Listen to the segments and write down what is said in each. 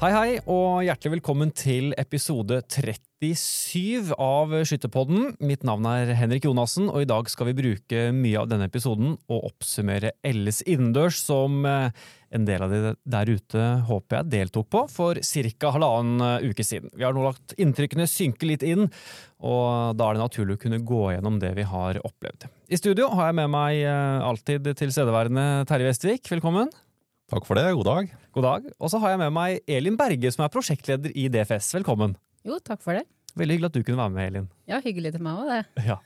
Hei, hei, og hjertelig velkommen til episode 37 av Skytterpodden. Mitt navn er Henrik Jonassen, og i dag skal vi bruke mye av denne episoden og oppsummere LS innendørs, som eh, en del av de der ute håper jeg deltok på for ca. halvannen eh, uke siden. Vi har nå lagt inntrykkene synke litt inn, og da er det naturlig å kunne gå gjennom det vi har opplevd. I studio har jeg med meg eh, alltid tilstedeværende Terje Vestvik. Velkommen. Takk for det. God dag. God dag. Og så har jeg med meg Elin Berge, som er prosjektleder i DFS. Velkommen. Jo, takk for det. Veldig hyggelig at du kunne være med, Elin. Ja, hyggelig til meg òg, det. Ja.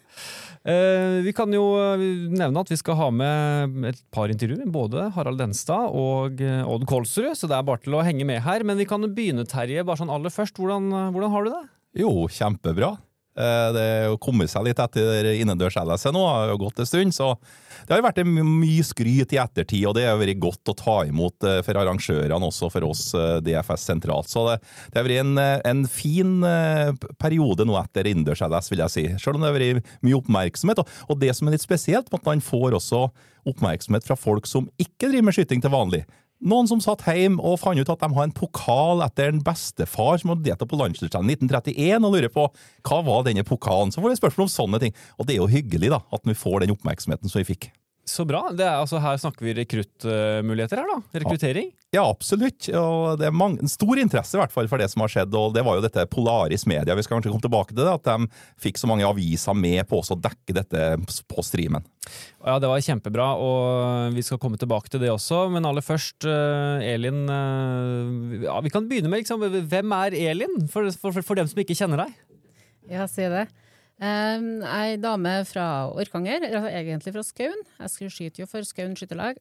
Eh, vi kan jo eh, nevne at vi skal ha med et par intervjuer. Både Harald Denstad og eh, Odd Kolsrud, så det er bare til å henge med her. Men vi kan begynne, Terje, bare sånn aller først. Hvordan, hvordan har du det? Jo, kjempebra. Eh, det har kommet seg litt etter innendørs-LS nå, det har gått en stund. Så det har vært mye skryt i ettertid, og det har vært godt å ta imot eh, for arrangørene, også for oss eh, DFS sentralt. Så det, det har vært en, en, fin periode nå etter innendørs-LS, vil jeg si. Selv om det har vært mye oppmerksomhet. Og det som er litt spesielt, at man får også oppmerksomhet fra folk som ikke driver med skyting til vanlig. Noen som satt hjemme og fant ut at de har en pokal etter en bestefar som hadde deltatt på landslagsstevnet i 1931, og lurer på hva var denne pokalen. Så får vi spørsmål om sånne ting. Og det er jo hyggelig da, at vi får den oppmerksomheten som vi fikk. Så bra. Er, altså, her snakker vi rekruttmuligheter her, da? Rekruttering? Ja, absolutt. Og det er mange, stor interesse i hvert fall for det som har skjedd. Og det var jo dette Polaris Media, vi skal kanskje komme tilbake til det, at de fikk så mange aviser med på å dekke dette på streamen. Ja, det var kjempebra, og vi skal komme tilbake til det også. Men aller først, eh, Elin. Eh, ja, vi kan begynne med liksom, hvem er Elin, for, for, for dem som ikke kjenner deg? Ja, si det. Um, ei dame fra Orkanger, altså egentlig fra Skaun. Jeg skyter jo for Skaun skytterlag.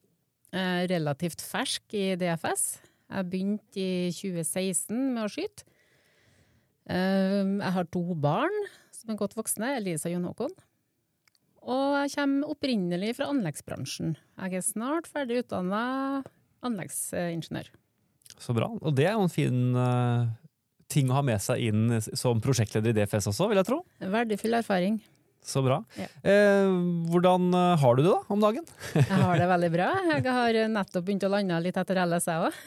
Uh, relativt fersk i DFS. Jeg begynte i 2016 med å skyte. Uh, jeg har to barn som er godt voksne, Elisa og Jon Håkon. Og jeg kommer opprinnelig fra anleggsbransjen. Jeg er snart ferdig utdanna anleggsingeniør. Så bra. Og det er jo en fin uh ting å ha med seg inn som prosjektleder i DFS også, vil jeg tro. Verdifull erfaring. Så bra. Ja. Eh, hvordan eh, har du det da om dagen? jeg har det veldig bra. Jeg har nettopp begynt å lande litt etter LS, jeg òg.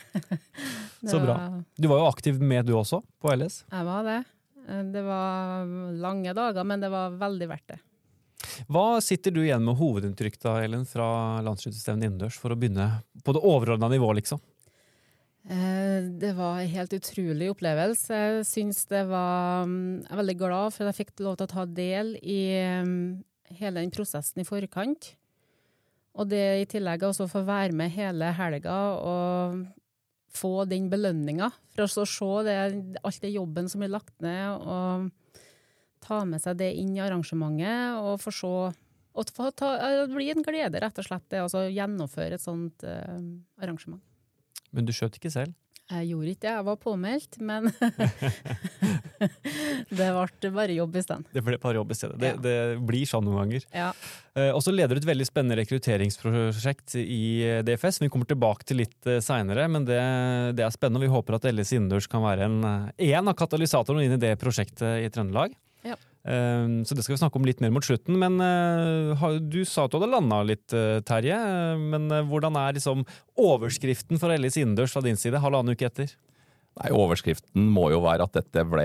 Så bra. Du var jo aktiv med du også, på LS? Jeg var det. Det var lange dager, men det var veldig verdt det. Hva sitter du igjen med hovedinntrykk da, Ellen, fra landsskytterstevnet innendørs, for å begynne på det overordna nivået, liksom? Eh, det var en helt utrolig opplevelse. Jeg syns det var mm, Jeg er veldig glad for at jeg fikk lov til å ta del i mm, hele den prosessen i forkant. Og det i tillegg også få være med hele helga og få den belønninga. For å se det, alt det jobben som blir lagt ned, og ta med seg det inn i arrangementet og få se og ta, Det blir en glede, rett og slett, det å gjennomføre et sånt uh, arrangement. Men du skjøt ikke selv? Jeg gjorde ikke det, jeg var påmeldt, men det ble bare jobb i stedet. Det ble bare jobb i stedet. Det, ja. det blir sånn noen ganger. Ja. Eh, og så leder du et veldig spennende rekrutteringsprosjekt i eh, DFS, vi kommer tilbake til litt eh, seinere. Men det, det, er spennende, vi håper at LS innendørs kan være en, en av katalysatorene inn i det prosjektet i Trøndelag. Ja. Ehm, så det skal vi snakke om litt mer mot slutten. Men eh, du sa at du hadde landa litt, eh, Terje. Men eh, hvordan er liksom overskriften for Ellis innendørs fra din side halvannen uke etter? Nei, Overskriften må jo være at dette ble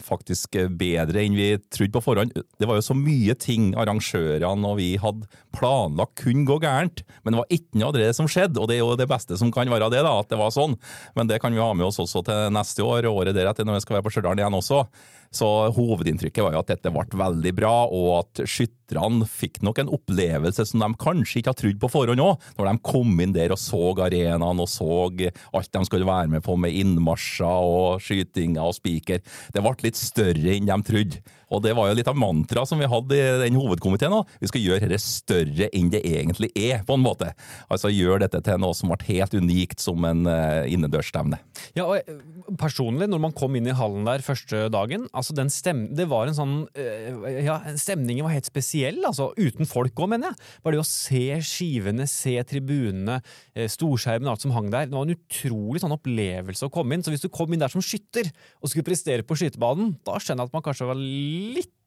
faktisk bedre enn vi trodde på forhånd. Det var jo så mye ting arrangørene og vi hadde planlagt kunne gå gærent, men det var ikke noe av det som skjedde. Og det er jo det beste som kan være det, da, at det var sånn. Men det kan vi ha med oss også til neste år og året deretter når vi skal være på Stjørdal igjen også. Så hovedinntrykket var jo at dette ble veldig bra, og at skytterne fikk nok en opplevelse som de kanskje ikke har trodd på forhånd òg, når de kom inn der og så arenaen og så alt de skulle være med på med innmarsjer og skytinger og spiker. Det ble litt større enn de trodde. Og det var jo litt av mantraet som vi hadde i den hovedkomiteen òg. Vi skal gjøre dette større enn det egentlig er, på en måte. Altså gjøre dette til noe som ble helt unikt som en uh, innendørsstevne. Ja, og eh, personlig, når man kom inn i hallen der første dagen, altså den stem, det var en sånn uh, Ja, stemningen var helt spesiell, altså. Uten folk òg, mener jeg. Bare det å se skivene, se tribunene, storskjermen, alt som hang der. Det var en utrolig sånn opplevelse å komme inn. Så hvis du kom inn der som skytter og skulle prestere på skytebanen, da skjønner jeg at man kanskje var litt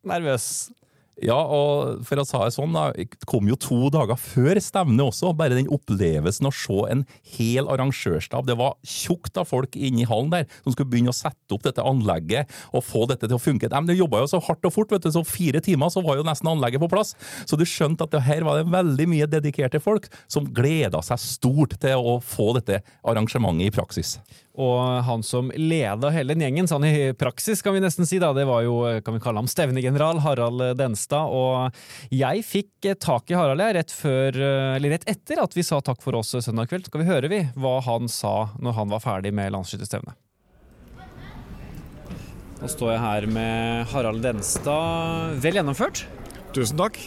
nervøs. Ja, og for å ta det sånn, da, kom jo to dager før stevnet også. Bare den opplevelsen å se en hel arrangørstab. Det var tjukt av folk inne i hallen der som skulle begynne å sette opp dette anlegget og få dette til å funke. De, de jobba jo så hardt og fort, vet du, så fire timer så var jo nesten anlegget på plass. Så du skjønte at det her var det veldig mye dedikerte folk som gleda seg stort til å få dette arrangementet i praksis. Og han som leda hele den gjengen, sånn i praksis kan vi nesten si, da, det var jo kan vi kalle ham stevnegeneral Harald Denstad. Og jeg fikk tak i Harald rett, før, eller rett etter at vi sa takk for oss søndag kveld. Skal vi høre vi hva han sa når han var ferdig med landsskytterstevnet. Nå står jeg her med Harald Denstad. Vel gjennomført? Tusen takk.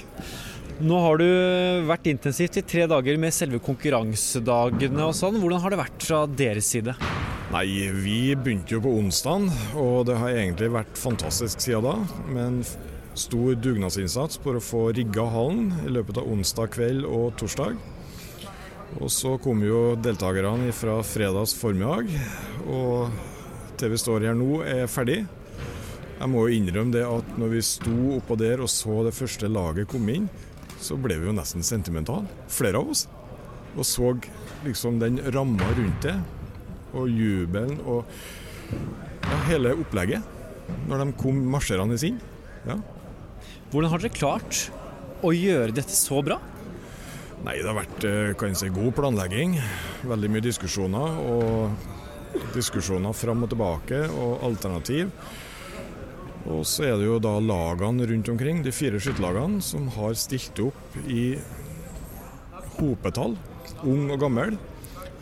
Nå har du vært intensivt i tre dager med selve konkurransedagene og sånn. Hvordan har det vært fra deres side? Nei, vi begynte jo på onsdag, og det har egentlig vært fantastisk siden da. Men stor dugnadsinnsats for å få rigga hallen i løpet av onsdag kveld og torsdag. Og så kom jo deltakerne fra fredags formiddag, og til vi står her nå er ferdig. Jeg må jo innrømme det at når vi sto oppå der og så det første laget komme inn, så ble vi jo nesten sentimentale, flere av oss. Og så liksom den ramma rundt det, og jubelen og ja, hele opplegget. Når de kom marsjerende inn. Ja. Hvordan har dere klart å gjøre dette så bra? Nei, det har vært kan jeg si, god planlegging. Veldig mye diskusjoner. Og diskusjoner fram og tilbake, og alternativ. Og så er det jo da lagene rundt omkring, de fire skytterlagene, som har stilt opp i hopetall, ung og gammel.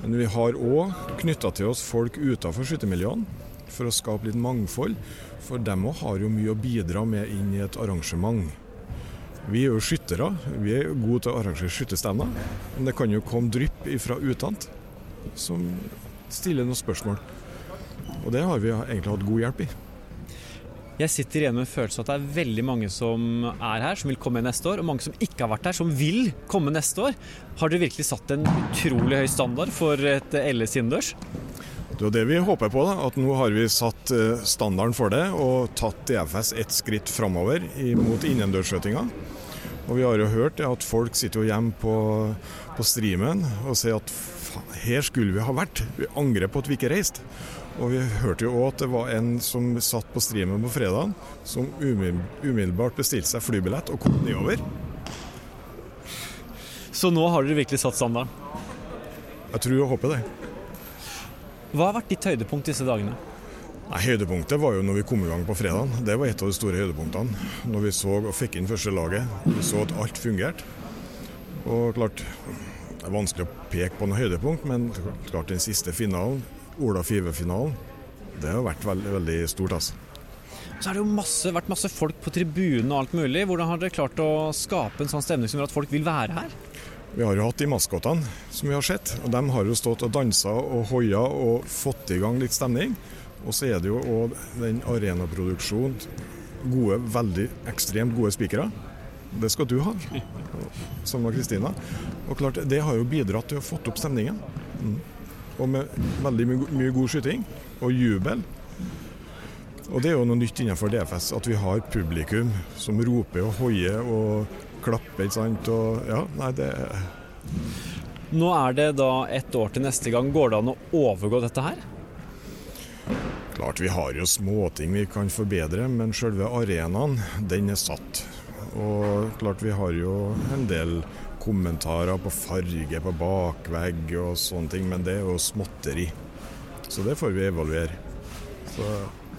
Men vi har òg knytta til oss folk utenfor skyttermiljøene for å skape litt mangfold. For dem òg har jo mye å bidra med inn i et arrangement. Vi er jo skyttere, vi er gode til å arrangere skytterstevner. Men det kan jo komme drypp fra utant som stiller noen spørsmål. Og det har vi egentlig hatt god hjelp i. Jeg sitter igjen med en følelse av at det er veldig mange som er her, som vil komme neste år, og mange som ikke har vært her, som vil komme neste år. Har dere virkelig satt en utrolig høy standard for et LS innendørs? Det er det vi håper på. da, at Nå har vi satt standarden for det og tatt DFS ett skritt framover mot innendørsskjøtinga. Og vi har jo hørt at folk sitter jo hjemme på, på streamen og sier at her skulle vi ha vært. Vi angrer på at vi ikke reiste. Og vi hørte jo òg at det var en som satt på streamen på fredag, som umiddelbart bestilte seg flybillett og kom nedover. Så nå har dere virkelig satt standarden? Jeg tror og håper det. Hva har vært ditt høydepunkt disse dagene? Nei, Høydepunktet var jo når vi kom i gang på fredag. Det var et av de store høydepunktene. Når vi så og fikk inn første laget. Vi så at alt fungerte. Og klart, det er vanskelig å peke på noe høydepunkt, men klart den siste finalen Ola Five-finalen. Det har vært veldig, veldig stort. altså. Så har det jo masse, vært masse folk på tribunen og alt mulig. Hvordan har dere klart å skape en sånn stemning som gjør at folk vil være her? Vi har jo hatt de maskotene som vi har sett. og De har jo stått og dansa og hoia og fått i gang litt stemning. Og så er det jo òg den arenaproduksjonen. Gode, veldig ekstremt gode spikere. Det skal du ha, sammen med Kristina. Og klart, det har jo bidratt til å fått opp stemningen. Mm og med veldig mye, mye god skyting og jubel. Og det er jo noe nytt innenfor DFS, at vi har publikum som roper og hoier og klapper. ikke sant? Og ja, nei, det Nå er det da ett år til neste gang. Går det an å overgå dette her? Klart vi har jo småting vi kan forbedre, men selve arenaen, den er satt. Og klart vi har jo en del kommentarer på farge på bakvegg og sånne ting, men det er jo småtteri. Så det får vi evaluere. Så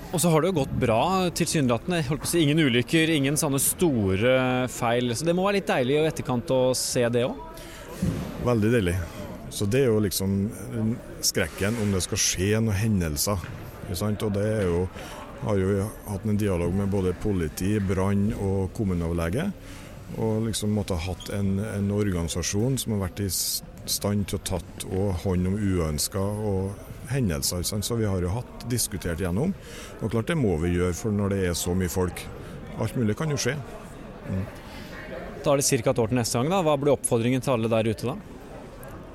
og så har det jo gått bra, tilsynelatende. Si, ingen ulykker, ingen sånne store feil. Så det må være litt deilig i etterkant å se det òg? Veldig deilig. Så det er jo liksom skrekken om det skal skje noen hendelser. Og det er jo har jo hatt en dialog med både politi, brann og kommuneoverlege. Og liksom måtte ha hatt en, en, organisasjon som har vært i stand til å tatt hånd om uønska og hendelser. Så vi har jo hatt diskutert gjennom. Og klart det må vi gjøre, for når det er så mye folk. Alt mulig kan jo skje. Mm. Da er det ca. et år til neste gang. da. Hva blir oppfordringen til alle der ute da?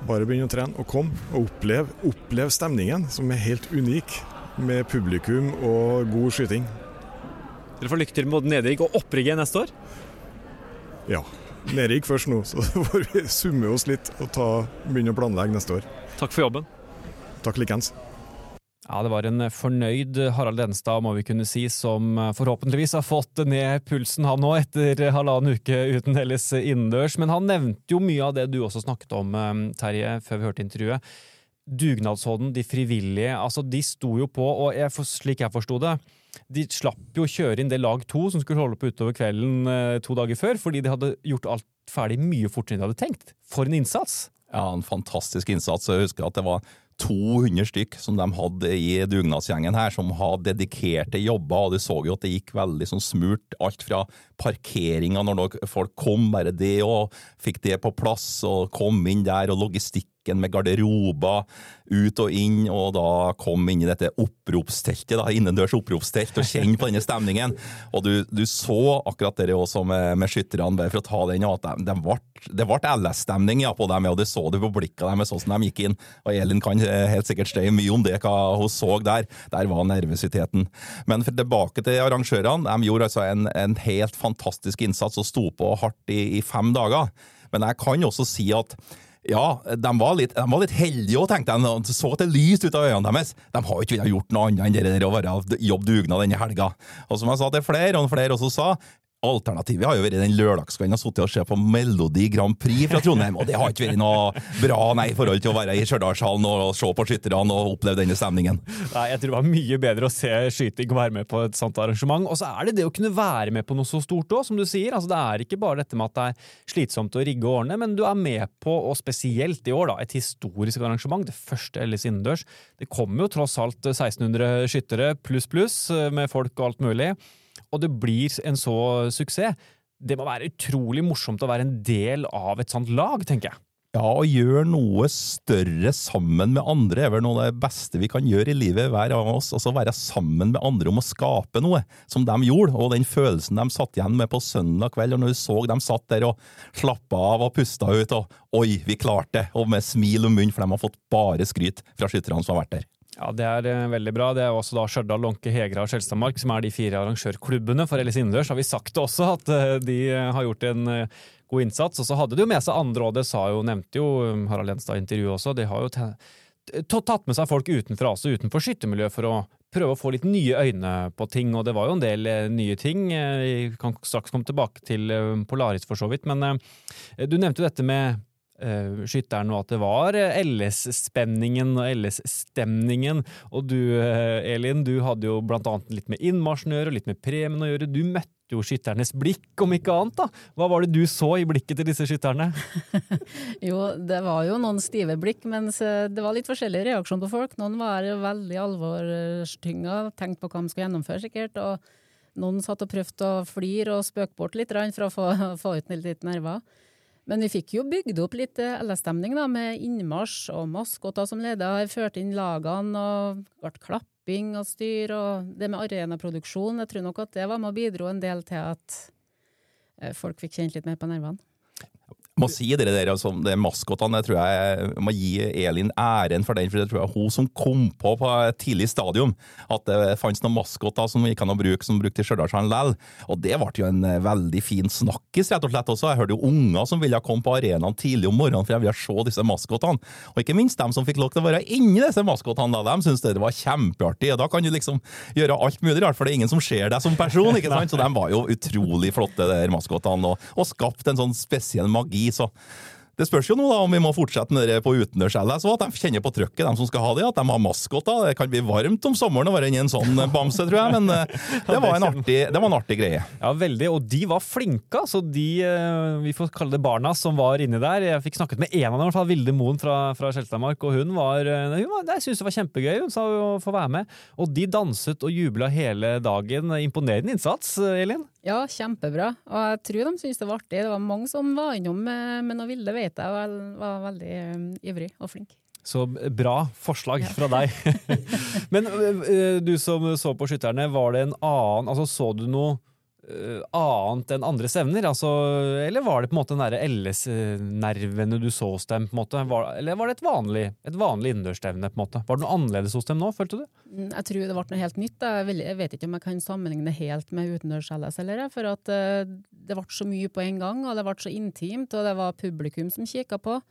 Bare begynn å trene og kom og opplev, opplev stemningen, som er helt unik. Med publikum og god skyting. Dere får lykke til med både nedrigg og opprigg neste år. Ja. Nere gikk først nå, så da får vi summe oss litt og ta, begynne å planlegge neste år. Takk for jobben. Takk likeens. Ja, Det var en fornøyd Harald Denstad, må vi kunne si, som forhåpentligvis har fått ned pulsen han nå, etter halvannen uke uten Helles innendørs. Men han nevnte jo mye av det du også snakket om, Terje, før vi hørte intervjuet. Dugnadsånden, de frivillige, altså de sto jo på, og jeg, slik jeg forsto det, de slapp jo å kjøre inn det lag to som skulle holde på utover kvelden eh, to dager før, fordi de hadde gjort alt ferdig mye fortere enn de hadde tenkt. For en innsats! Ja, en fantastisk innsats. Jeg husker at det var 200 stykk som de hadde i dugnadsgjengen her, som hadde dedikerte jobber. og Du så jo at det gikk veldig sånn smurt. Alt fra parkeringa når folk kom, bare det, og fikk det på plass, og kom inn der, og logistikk med garderober ut og inn, og da kom inn i dette oppropsteltet, da, innendørs oppropstelt, og kjenne på denne stemningen. Og du, du så akkurat det også med, med skytterne, bare for å ta den, at de, de ble, det ble LS-stemning ja, på dem, og det så du på blikket deres, sånn de gikk inn. Og Elin kan helt sikkert støye mye om det, hva hun så der. Der var nervøsiteten. Men tilbake til arrangørene. De gjorde altså en, en helt fantastisk innsats og sto på hardt i, i fem dager. Men jeg kan også si at ja, de var litt, de var litt heldige òg, tenkte jeg. De så at det lyste ut av øynene deres. De har jo ikke villet gjort noe annet enn det der å være jobb dugnad denne helga. Og som jeg sa til flere, og flere også sa, Alternativet har jo vært den lørdagskvelden og sittet og se på Melodi Grand Prix fra Trondheim, og det har ikke vært noe bra nei, i forhold til å være i Stjørdalshallen og se på skytterne og oppleve denne stemningen. Nei, Jeg tror det var mye bedre å se skyting og være med på et sånt arrangement. Og så er det det å kunne være med på noe så stort òg, som du sier. Altså, det er ikke bare dette med at det er slitsomt å rigge årene, men du er med på, og spesielt i år, da, et historisk arrangement. Det første Ellis innendørs. Det kommer jo tross alt 1600 skyttere pluss pluss med folk og alt mulig og det blir en så suksess. Det må være utrolig morsomt å være en del av et sånt lag, tenker jeg. Ja, å gjøre noe større sammen med andre er vel noe av det beste vi kan gjøre i livet, hver av oss. Altså være sammen med andre om å skape noe, som de gjorde. Og den følelsen de satt igjen med på søndag kveld, og når du så dem satt der og slappa av og pusta ut, og oi, vi klarte det, og med smil om munnen, for de har fått bare skryt fra skytterne som har vært der. Ja, Det er eh, veldig bra. Det er også da Stjørdal, Lånke, Hegra og Skjelstadmark som er de fire arrangørklubbene for Ellis innendørs. Har vi sagt det også, at eh, de eh, har gjort en god innsats. Og så hadde de jo med seg andre, og det sa jo, nevnte jo Harald Lenstad i intervjuet også. De har jo tatt med seg folk utenfra, altså utenfor skyttermiljøet, for å prøve å få litt nye øyne på ting. Og det var jo en del nye ting. Vi kan straks komme tilbake til Polaris, for så vidt. Men du nevnte jo dette med uh, skytteren, og at det var eh, LS-spenningen og LS-stemningen. Og du, uh, Elin, du hadde jo blant annet litt med innmarsjen å gjøre, litt med premien å gjøre. Du møtte jo skytternes blikk, om ikke annet. da. Hva var det du så i blikket til disse skytterne? jo, det var jo noen stive blikk, mens det var litt forskjellig reaksjon på folk. Noen var veldig alvorstynga, tenkte på hva de skulle gjennomføre, sikkert. og noen satt og prøvde å flire og spøke bort litt for å få, få ut litt nerver. Men vi fikk jo bygd opp litt eh, LS-stemning da, med innmarsj og maskoter som leder, førte inn lagene og ble klapping og styr. Og det med arenaproduksjon, jeg tror nok at det var med å bidro en del til at eh, folk fikk kjent litt mer på nervene må si det der, altså, det maskotene. Jeg tror jeg må gi Elin æren for den, for det tror jeg hun som kom på på et tidlig stadium at det fantes noen maskoter som gikk an å bruke som brukte i Stjørdalshallen likevel. Og det ble jo en eh, veldig fin snakkis, rett og slett. også. Jeg hørte jo unger som ville komme på arenaen tidlig om morgenen for jeg ville se disse maskotene. Og ikke minst dem som fikk lov til å være inni disse maskotene. De syntes det var kjempeartig. og Da kan du liksom gjøre alt mulig rart, for det er ingen som ser deg som person. ikke sant? Så de var jo utrolig flotte, de maskotene, og, og skapte en sånn spesiell magi så det spørs jo nå da om vi må fortsette med det på utendørs-LS, òg, at de kjenner på trøkket, de som skal ha det, at de har maskoter. Det kan bli varmt om sommeren å være inni en sånn bamse, tror jeg, men eh, det var, en artig, det var en artig greie. Ja, veldig, og de var flinke, altså. de, eh, vi får kalle det barna som var inni der. Jeg fikk snakket med en av dem, i hvert fall Vilde Moen fra, fra Skjelstadmark, og hun var, eh, hun var Jeg syntes det var kjempegøy, hun sa å få være med. Og de danset og jubla hele dagen. Imponerende innsats, Elin? Ja, kjempebra. Og jeg tror de syntes det var artig. Det var mange som var innom med, med noe ville, vet jeg, og var veldig um, ivrig og flink. Så bra forslag fra deg. Men uh, du som så på skytterne, var det en annen Altså, så du noe eh, annet enn andres evner? Altså, eller var det på en måte den derre LS-nervene du så hos dem? på en måte? Var, eller var det et vanlig, et vanlig innendørsstevne? på en måte? Var det noe annerledes hos dem nå, følte du? Mm, Jeg tror det ble noe helt nytt. Jeg, vet ikke om jeg kan sammenligne helt med utendørs-LS, eller, for at eh, det ble så mye på en gang, og det ble så intimt, og det var publikum som kikka på.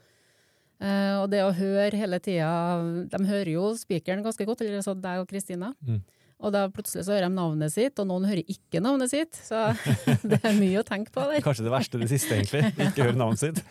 Eh, og det å høre hele tida De hører jo spikeren ganske godt, eller så deg og Kristina. Mm. Og da plutselig så hører de navnet sitt, og noen hører ikke navnet sitt. Så det er mye å tenke på der. Kanskje det verste det siste, egentlig. Ikke høre navnet sitt.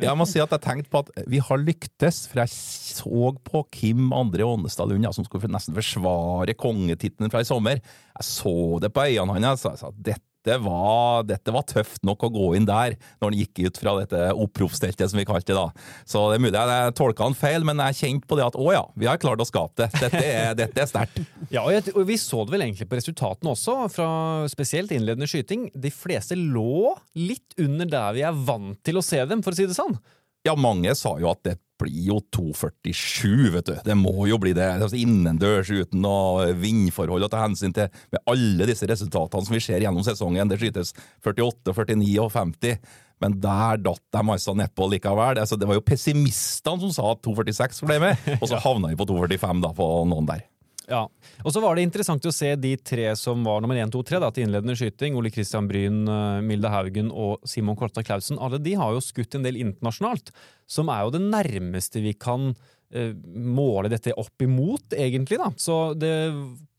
Jeg må si at jeg tenkte på at vi har lyktes, for jeg så på Kim André Ånestad Lund, ja, som skulle nesten forsvare kongetittelen fra i sommer. Jeg så det på øynene hans, og jeg sa at dette var, dette var tøft nok å gå inn der, når han gikk ut fra dette oppropsteltet, som vi kalte det da. Så det er mulig jeg tolka han feil, men jeg kjente på det at å ja, vi har klart å skape det. Dette er, dette er sterkt. Ja, og Vi så det vel egentlig på resultatene også, fra spesielt innledende skyting. De fleste lå litt under der vi er vant til å se dem, for å si det sånn. Ja, mange sa jo at det blir jo 2,47, vet du. Det må jo bli det. Altså, innendørs uten noe vindforhold å ta hensyn til, med alle disse resultatene som vi ser gjennom sesongen. Det skytes 48, 49 og 50. Men der datt de altså nedpå likevel. Altså, det var jo pessimistene som sa at 2,46 ble med, og så havna vi på 2,45 da, på noen der. Ja, og så var det interessant å se de tre som var nummer 1, 2, 3 da, til innledende skyting. Ole Christian Bryn, eh, Milde Haugen og Simon Kolstad Clausen. Alle de har jo skutt en del internasjonalt, som er jo det nærmeste vi kan eh, måle dette opp imot, egentlig. da. Så det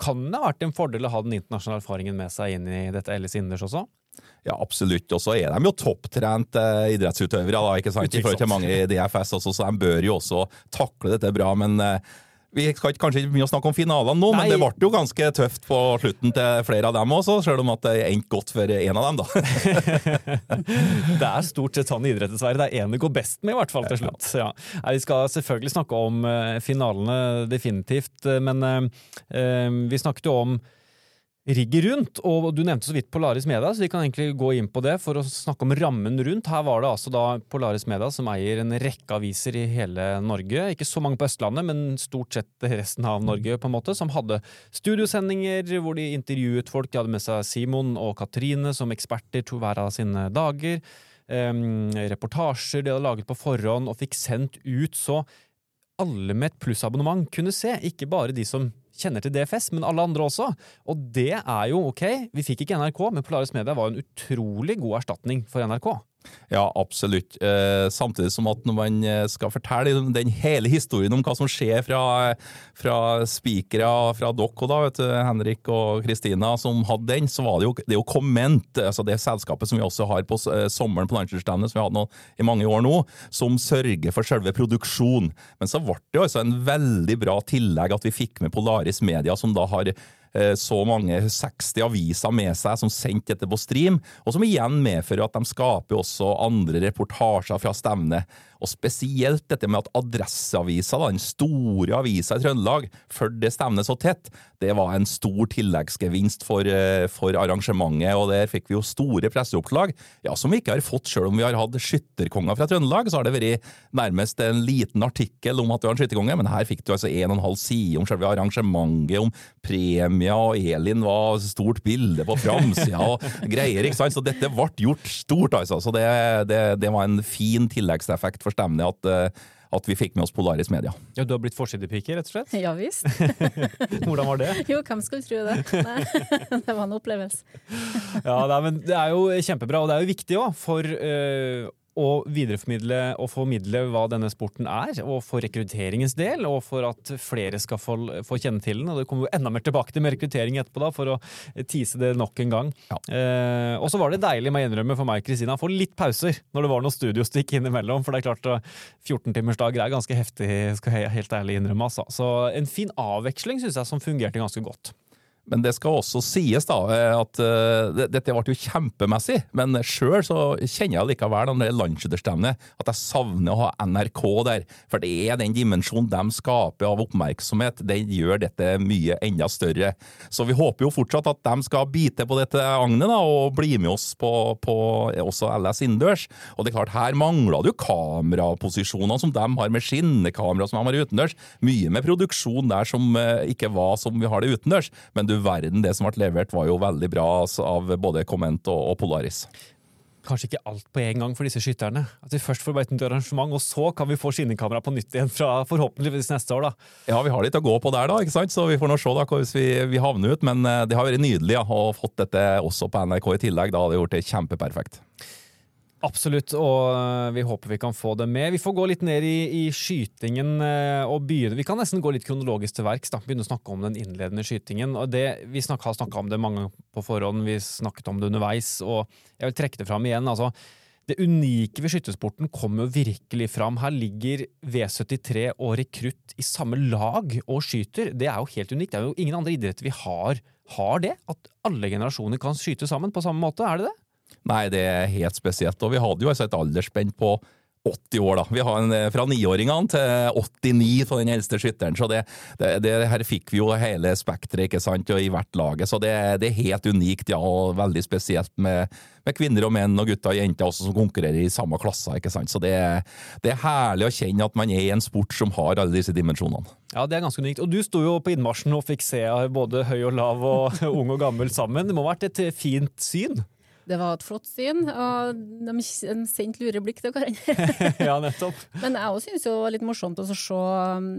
kan ha vært en fordel å ha den internasjonale erfaringen med seg inn i dette LS innendørs også. Ja, absolutt. Og så er de jo topptrent eh, idrettsutøvere, da, ikke sant? i forhold til mange i DFS også, så de bør jo også takle dette bra. men eh, vi skal kanskje ikke begynne å snakke om finalene nå, Nei. men det ble jo ganske tøft på slutten til flere av dem også, selv om at det endte godt for en av dem, da. Det er stort sett sånn i idrett, dessverre. Det er én det går best med, i hvert fall til slutt. Ja. Nei, Vi skal selvfølgelig snakke om eh, finalene, definitivt. eh, Men eh, vi snakket jo om rigget rundt, og du nevnte så vidt Polaris Media, så vi kan egentlig gå inn på det for å snakke om rammen rundt. Her var det altså da Polaris Media som eier en rekke aviser i hele Norge. Ikke så mange på Østlandet, men stort sett resten av Norge, på en måte, som hadde studiosendinger hvor de intervjuet folk. De hadde med seg Simon og Katrine som eksperter to hver av sine dager. Um, reportasjer de hadde laget på forhånd og fikk sendt ut så alle med et plussabonnement kunne se, ikke bare de som kjenner til DFS, men alle andre også. Og det er jo ok, vi fikk ikke NRK, men Polaris Media var en utrolig god erstatning for NRK. Ja, absolutt. Eh, samtidig som at når man eh, skal fortelle den hele historien om hva som skjer fra, fra spikere fra dere, da, vet du, Henrik og Kristina, som hadde den, så var det jo, det jo Comment, altså det selskapet som vi også har på eh, sommeren på Landslagsstevnet, som vi har hatt i mange år nå, som sørger for selve produksjonen. Men så ble det jo altså en veldig bra tillegg at vi fikk med Polaris Media, som da har så mange 60 aviser med seg som sendte dette på stream, og som igjen medfører at de skaper også andre reportasjer fra stevnet. Og spesielt dette med at Adresseavisa, den store avisa i Trøndelag, fulgte stevnet så tett, det var en stor tilleggsgevinst for, eh, for arrangementet, og der fikk vi jo store presseoppslag, ja, som vi ikke har fått selv om vi har hatt skytterkonger fra Trøndelag, så har det vært nærmest en liten artikkel om at du har en skytterkonge, men her fikk du altså en og en halv side om selve arrangementet, om premier, og Elin var stort bilde på framsida og greier, ikke sant, så dette ble gjort stort, altså, så det, det, det var en fin tilleggseffekt for stemning at, eh, at vi fikk med oss Polaris Media. Ja, Du har blitt forsidepike, rett og slett? Ja visst. Hvordan var det? Jo, hvem skulle tro det? Nei, det var en opplevelse. Ja, det er, men det er jo kjempebra, og det er jo viktig òg for øh, å videreformidle og formidle hva denne sporten er, og for rekrutteringens del, og for at flere skal få, få kjenne til den. Og det kommer jo enda mer tilbake til med rekruttering etterpå, da, for å tease det nok en gang. Ja. Eh, og så var det deilig, må jeg innrømme for meg og Kristina, å få litt pauser når det var noen studiostikk innimellom. For det er klart, eh, 14-timersdager er ganske heftig, skal jeg helt ærlig innrømme. Altså. Så en fin avveksling syns jeg som fungerte ganske godt. Men det skal også sies da, at uh, dette ble jo kjempemessig, men sjøl kjenner jeg likevel den er at jeg savner å ha NRK der. For det er den dimensjonen de skaper av oppmerksomhet, den gjør dette mye enda større. Så vi håper jo fortsatt at de skal bite på dette agnet da, og bli med oss på, på også LS innendørs. Og det er klart, her mangler jo kameraposisjoner som de har med skinnekamera som de har utendørs. Mye med produksjon der som uh, ikke var som vi har det utendørs. Men du, du verden, det som ble levert var jo veldig bra altså, av både Comment og, og Polaris kanskje ikke alt på en gang for disse skytterne. At vi først får et nytt arrangement, og så kan vi få skinnekamera på nytt igjen fra forhåpentligvis neste år. da. Ja, vi har litt å gå på der, da, ikke sant? så vi får nå se da hvis vi, vi havner ut. Men eh, det har vært nydelig ja, å fått dette også på NRK i tillegg. Da hadde det gjort det kjempeperfekt. Absolutt, og eh, vi håper vi kan få det med. Vi får gå litt ned i, i skytingen eh, og begynne. Vi kan nesten gå litt kronologisk til verks. Begynne å snakke om den innledende skytingen. og det, Vi snak, har snakka om det mange på forhånd, vi snakket om det underveis, og jeg vil trekke det fram igjen. altså det unike ved skyttersporten kommer jo virkelig fram. Her ligger V73 og rekrutt i samme lag og skyter. Det er jo helt unikt. Det er jo ingen andre idretter vi har, har det. At alle generasjoner kan skyte sammen på samme måte. Er det det? Nei, det er helt spesielt. Og vi hadde jo altså et aldersspenn på 80 år, da. Vi har en, eh, fra niåringene til 89 for den eldste skytteren. Så det, det, det, her fikk vi jo hele spekteret ikke sant, og i hvert laget. Så det, det, er helt unikt, ja, og veldig spesielt med, med, kvinner og menn og gutter og jenter også som konkurrerer i samme klasser. ikke sant. Så det, er herlig å kjenne at man er i en sport som har alle disse dimensjonene. Ja, det er ganske unikt. Og du sto jo på innmarsjen og fikk se både høy og lav og ung og gammel sammen. Det må ha vært et fint syn? Det var et flott syn, og de sendte lure blikk til hverandre. ja, nettopp. Men jeg òg syns det var litt morsomt å se um,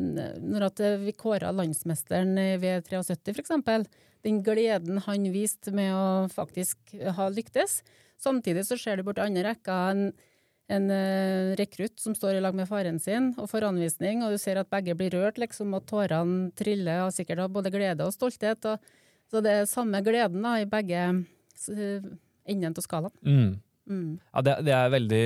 når at vi kåra landsmesteren ved 73, f.eks. Den gleden han viste med å faktisk ha lyktes. Samtidig så ser du borti andre rekka en, en uh, rekrutt som står i lag med faren sin og får anvisning, og du ser at begge blir rørt, liksom, og tårene triller, og sikkert har både glede og stolthet. Og, så det er samme gleden da, i begge enden av skalaen. Mm. Mm. Ja, det, det, er veldig,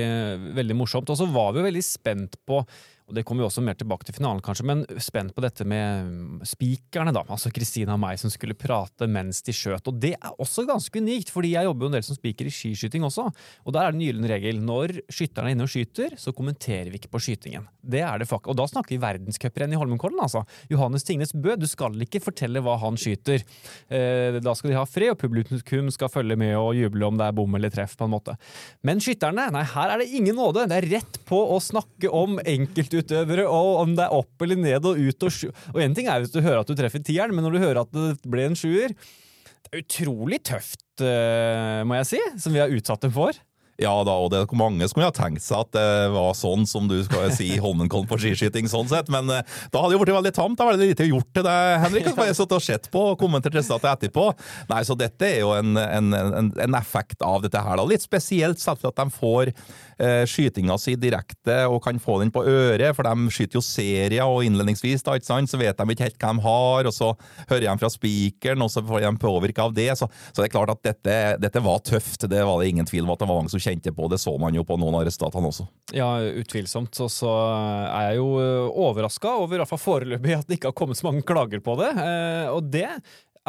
veldig morsomt. Og så var vi jo veldig spent på og det kommer vi også mer tilbake til finalen, kanskje, men spent på dette med spikerne, da. Altså Kristina og meg som skulle prate mens de skjøt. Og det er også ganske unikt, fordi jeg jobber jo en del som spiker i skiskyting også. Og der er det en gyllen regel. Når skytterne er inne og skyter, så kommenterer vi ikke på skytingen. Det er det fak Og da snakker vi verdenscuprenn i Holmenkollen, altså. Johannes Tingnes Bø, du skal ikke fortelle hva han skyter. Eh, da skal de ha fred, og publikum skal følge med og juble om det er bom eller treff, på en måte. Men skytterne, nei, her er det ingen nåde. Det er rett på å snakke om enkeltutøvere utøvere, og om det er opp eller ned og ut og sju Og én ting er hvis du hører at du treffer tieren, men når du hører at det ble en sjuer Det er utrolig tøft, eh, må jeg si, som vi har utsatt dem for. Ja da, og det er mange som kunne ha tenkt seg at det var sånn som du skal si Holmenkollen på skiskyting, sånn sett, men uh, da hadde det jo blitt veldig tamt. Da var det lite gjort til det, Henrik. Bare sittet og sett på og kommentert resultatet etterpå. Nei, så dette er jo en, en, en, en effekt av dette her, da. Litt spesielt selvfølgelig at de får eh, skytinga si direkte og kan få den på øret, for de skyter jo serier og innledningsvis, da, ikke sant, så vet de ikke helt hva de har, og så hører de fra spikeren, og så får de påvirke av det. Så, så, det er klart at dette, dette var tøft, det var det ingen tvil om at det var mange som kjente kjente på. Det så man jo på noen av resultatene også. Ja, utvilsomt. Og så er jeg jo eh, overraska over, i hvert fall foreløpig, at det ikke har kommet så mange klager på det. Eh, og det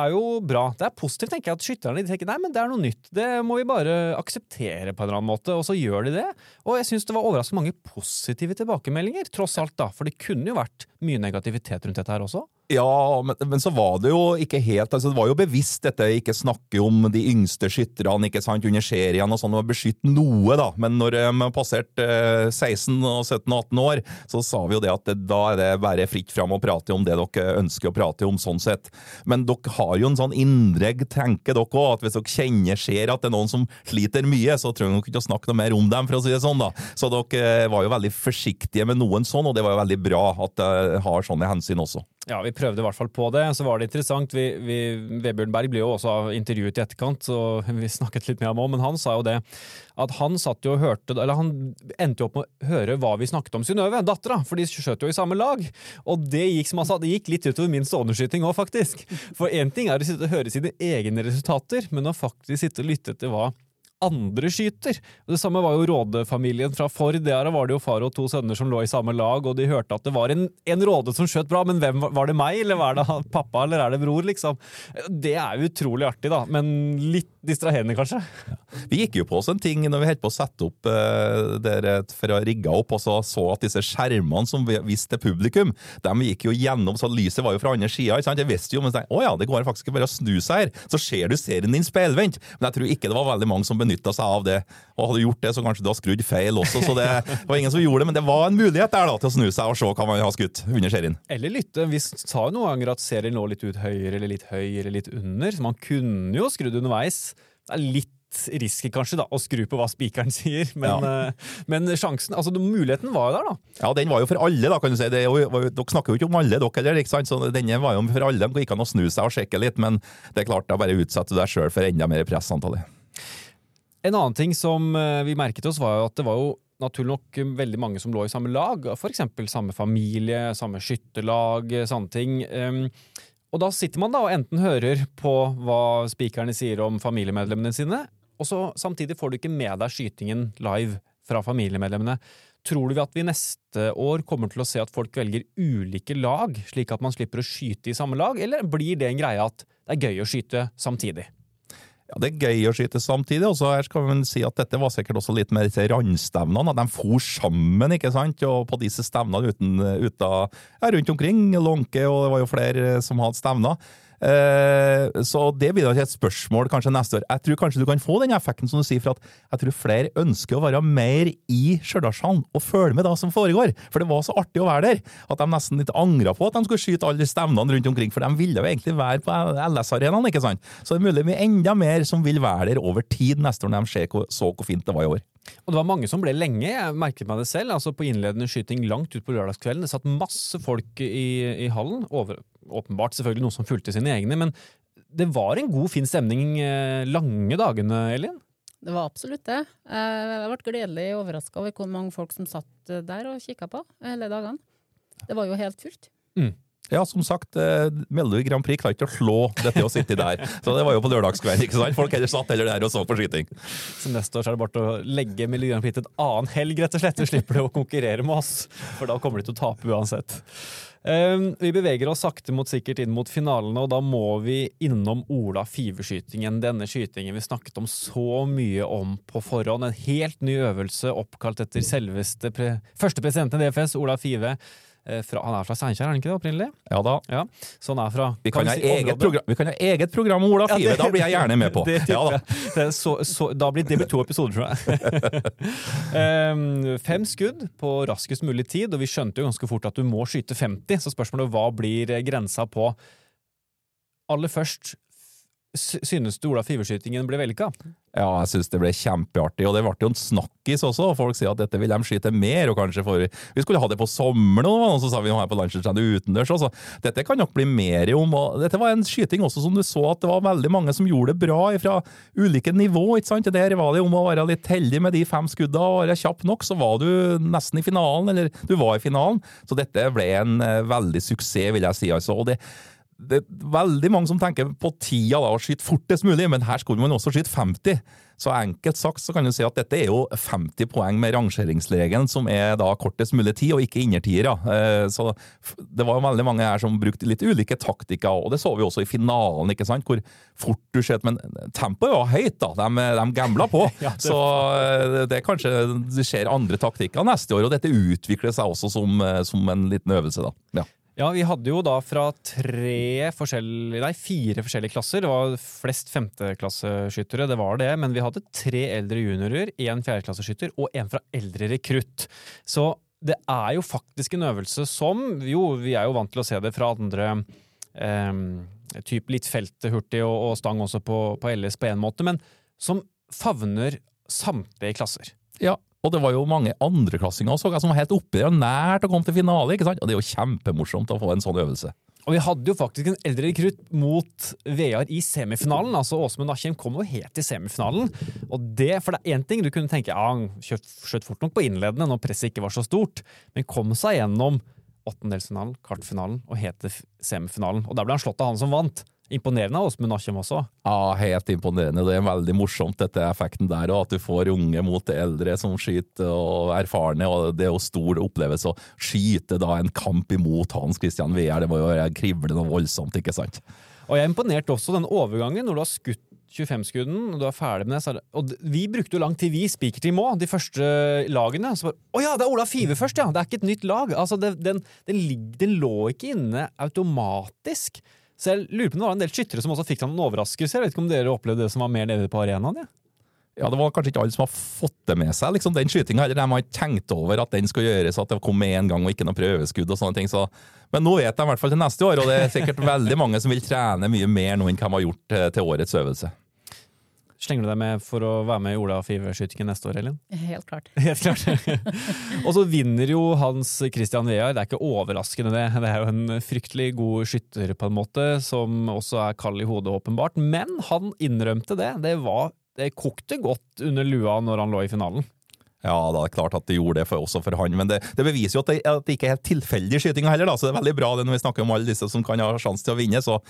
er jo bra. Det er positivt, tenker jeg, at skytterne tenker nei, men det er noe nytt. Det må vi bare akseptere på en eller annen måte. Og så gjør de det. Og jeg syns det var overraskende mange positive tilbakemeldinger, tross alt, da. For det kunne jo vært mye negativitet rundt dette her også. Ja, men, men, så var det jo ikke helt altså Det var jo bevisst dette ikke snakke om de yngste skytterne ikke sant, under serien og sånn, og beskytte noe, da. Men når de har passert eh, 16 og 17 og 18 år, så sa vi jo det at det, da er det bare fritt fram å prate om det dere ønsker å prate om, sånn sett. Men dere har jo en sånn indre tenke, dere òg, at hvis dere kjenner, ser at det er noen som sliter mye, så trenger dere ikke å snakke noe mer om dem, for å si det sånn, da. Så dere var jo veldig forsiktige med noen sånn, og det var jo veldig bra at har sånne hensyn også. Ja, vi prøvde i hvert fall på det. Så var det interessant. Vi, vi, Vebjørn Berg ble jo også intervjuet i etterkant, så vi snakket litt med ham òg. men han sa jo det at han satt jo og hørte Eller han endte jo opp med å høre hva vi snakket om Synnøve, dattera, for de skjøt jo i samme lag. Og det gikk som han sa, det gikk litt utover min ståendeskyting òg, faktisk. For én ting er å sitte og høre sine egne resultater, men å faktisk sitte og lytte til hva andre skyter. Det samme var jo Råde-familien fra Ford. Der var det jo far og to sønner som lå i samme lag, og de hørte at det var en, en Råde som skjøt bra, men hvem var det meg, eller var det pappa, eller er det bror, liksom? Det er utrolig artig, da, men litt distraherende, kanskje. Vi gikk jo på oss en ting når vi holdt på å sette opp uh, der for å rigge opp, og så så at disse skjermene som vi viste til publikum, de gikk jo gjennom, så lyset var jo fra andre sida. Jeg visste jo, men å ja, det går faktisk bare å snu seg her, så ser du serien din speilvendt. Men jeg tror ikke det var veldig mange som benytta seg av det. Og hadde gjort det, så kanskje du har skrudd feil også, så det var ingen som gjorde det. Men det var en mulighet der da, til å snu seg og se hva man har skutt under serien. Eller lytte. Vi sa jo noen ganger at serien lå litt ut høyere eller litt høy eller litt under, så man kunne jo skrudd underveis. Det er litt risky kanskje da, å skru på hva spikeren sier, men, ja. uh, men, sjansen, altså muligheten var jo der, da. Ja, den var jo for alle, da, kan du si. Det, dere snakker jo ikke om alle, dere heller, ikke sant? så denne var jo for alle. Det gikk an å snu seg og sjekke litt, men det er klart, da bare utsetter du deg sjøl for enda mer press, antallet. En annen ting som eh, vi merket oss, var jo at det var jo naturlig nok veldig mange som lå i samme lag. F.eks. samme familie, samme skytterlag, sånne ting. Og da sitter man da og enten hører på hva spikerne sier om familiemedlemmene sine, og så samtidig får du ikke med deg skytingen live fra familiemedlemmene. Tror du at vi neste år kommer til å se at folk velger ulike lag, slik at man slipper å skyte i samme lag, eller blir det en greie at det er gøy å skyte samtidig? Ja, Det er gøy å skyte samtidig. og så her skal man si at Dette var sikkert også litt mer til randstevnene. De for sammen ikke sant? og på disse stevnene uten, uten, ja, rundt omkring. Lånke, og det var jo flere som hadde stevner. Eh, så det blir da et spørsmål kanskje neste år. Jeg tror kanskje du kan få den effekten som du sier, for at jeg tror flere ønsker å være mer i Stjørdalshallen og følge med det som foregår. For det var så artig å være der at de nesten litt angra på at de skulle skyte alle stevnene rundt omkring, for de ville jo egentlig være på LS-arenaen, ikke sant. Så det er mulig med enda mer som vil være der over tid neste år, når de ser så hvor fint det var i år. Og det var mange som ble lenge. Jeg merket meg det selv. altså På innledende skyting langt ut på lørdagskvelden. Det satt masse folk i, i hallen. Over, åpenbart selvfølgelig noen som fulgte sine egne. Men det var en god, fin stemning eh, lange dagene, Elin? Det var absolutt det. Jeg ble gledelig overraska over hvor mange folk som satt der og kikka på hele dagene. Det var jo helt fullt. Mm. Ja, som sagt, eh, Melodi Grand Prix klarte ikke å slå dette å sitte der. Så det var jo på lørdagskvelden. ikke sant? Folk heller satt heller der og så på skyting. Så neste år så er det bare å legge Melodi Grand Prix til en annen helg, rett og slett. Så slipper de å konkurrere med oss, for da kommer de til å tape uansett. Um, vi beveger oss sakte, mot sikkert inn mot finalene, og da må vi innom Ola Five-skytingen. Denne skytingen vi snakket om så mye om på forhånd. En helt ny øvelse oppkalt etter selveste pre første presidenten i DFS, Ola Five. Eh, fra, han er fra Steinkjer, er han ikke det opprinnelig? Ja da. Ja, så han er fra vi kan, kan si, eget program, vi kan, ha eget program om Ola Five, ja, da blir jeg gjerne med på. Det, ja, da. Så, så, da blir det blir to episoder, tror jeg. um, fem skudd på raskest mulig tid, og vi skjønte jo ganske fort at du må skyte 50, så spørsmålet hva blir grensa på? Aller først, Synes du Ola Five-skytingen ble vellykka? Ja, jeg synes det ble kjempeartig, og det ble jo en snakkis også. Folk sier at dette vil de skyte mer, og kanskje for Vi skulle ha det på sommeren, og så sa vi nå her på Landslagsrennet utendørs. Altså. Dette kan nok bli mer om. og Dette var en skyting også som du så at det var veldig mange som gjorde det bra fra ulike nivå. ikke sant? Der var det om å være litt heldig med de fem skudda, og være kjapp nok, så var du nesten i finalen, eller du var i finalen. Så dette ble en uh, veldig suksess, vil jeg si. altså. og det det er veldig mange som tenker på tida da, å skyte fortest mulig, men her skulle man også skyte 50. Så enkelt sagt så kan du si at dette er jo 50 poeng med rangeringsregelen, som er da kortest mulig tid, og ikke innertiere. Eh, så det var veldig mange her som brukte litt ulike taktikker, og det så vi også i finalen, ikke sant, hvor fort du skjøt. Men tempoet var høyt, da. De, de gambla på. Så eh, det er kanskje det skjer andre taktikker neste år, og dette utvikler seg også som, eh, som en liten øvelse, da. Ja. Ja, vi hadde jo da fra tre forskjellige, nei, fire forskjellige klasser. Det var flest femteklasseskyttere, det var det. Men vi hadde tre eldre juniorer, én fjerdeklasseskytter og en fra eldre rekrutt. Så det er jo faktisk en øvelse som Jo, vi er jo vant til å se det fra andre eh, typ litt felthurtig og, og stang også på, på LS på én måte, men som favner samtlige klasser. Ja, og det var jo mange andreklassinger også, som var helt oppi og nært å komme til finale. ikke sant? Og det er jo kjempemorsomt å få en sånn øvelse. Og vi hadde jo faktisk en eldre rekrutt mot Vear i semifinalen. altså Åsmund Askim kom jo helt til semifinalen. Og det, For det er én ting du kunne tenke ja, han skjøt fort nok på innledende når presset ikke var så stort, men kom seg gjennom åttendelsfinalen, kartfinalen og helt til semifinalen. Og der ble han slått av han som vant. Imponerende av Åsmund Askim også. Ja, helt imponerende. Det er veldig morsomt, dette effekten der. Og at du får unge mot eldre som skyter, og erfarne. og Det er jo stor opplevelse å skyte da en kamp imot Hans Christian Wehr. Det var jo krivlende og voldsomt, ikke sant? Og jeg er imponert også den overgangen, når du har skutt 25-skudden, og du er ferdig med det. Og vi brukte jo lang tid, vi, spikerteam òg, de første lagene. Så bare Å ja, det er Ola Five først, ja! Det er ikke et nytt lag. Altså, det, den, den, den lå ikke inne automatisk. Så jeg lurer på om det var en del skyttere som også fikk seg noen overraskelser. Jeg vet ikke om dere opplevde det som var mer nede på arenaen? Ja? Ja, Det var kanskje ikke alle som har fått det med seg, liksom, den skytinga. De har ikke tenkt over at den skal gjøres, at det kom med en gang og ikke noe prøveskudd. og sånne ting. Så, men nå vet de i hvert fall til neste år, og det er sikkert veldig mange som vil trene mye mer nå enn hva de har gjort eh, til årets øvelse. Slenger du deg med for å være med i Ola Five-skytingen neste år, Elin? Helt klart. Helt klart. og så vinner jo Hans Christian Vear. Det er ikke overraskende, det. Det er jo en fryktelig god skytter, på en måte, som også er kald i hodet, åpenbart. Men han innrømte det. Det, var, det kokte godt under lua når han lå i finalen. Ja, det er klart at det gjorde det for, også for han, men det, det beviser jo at det, at det ikke er helt tilfeldig skyting heller. da, så det er veldig bra det når vi snakker om alle disse som kan ha sjanse til å vinne. Så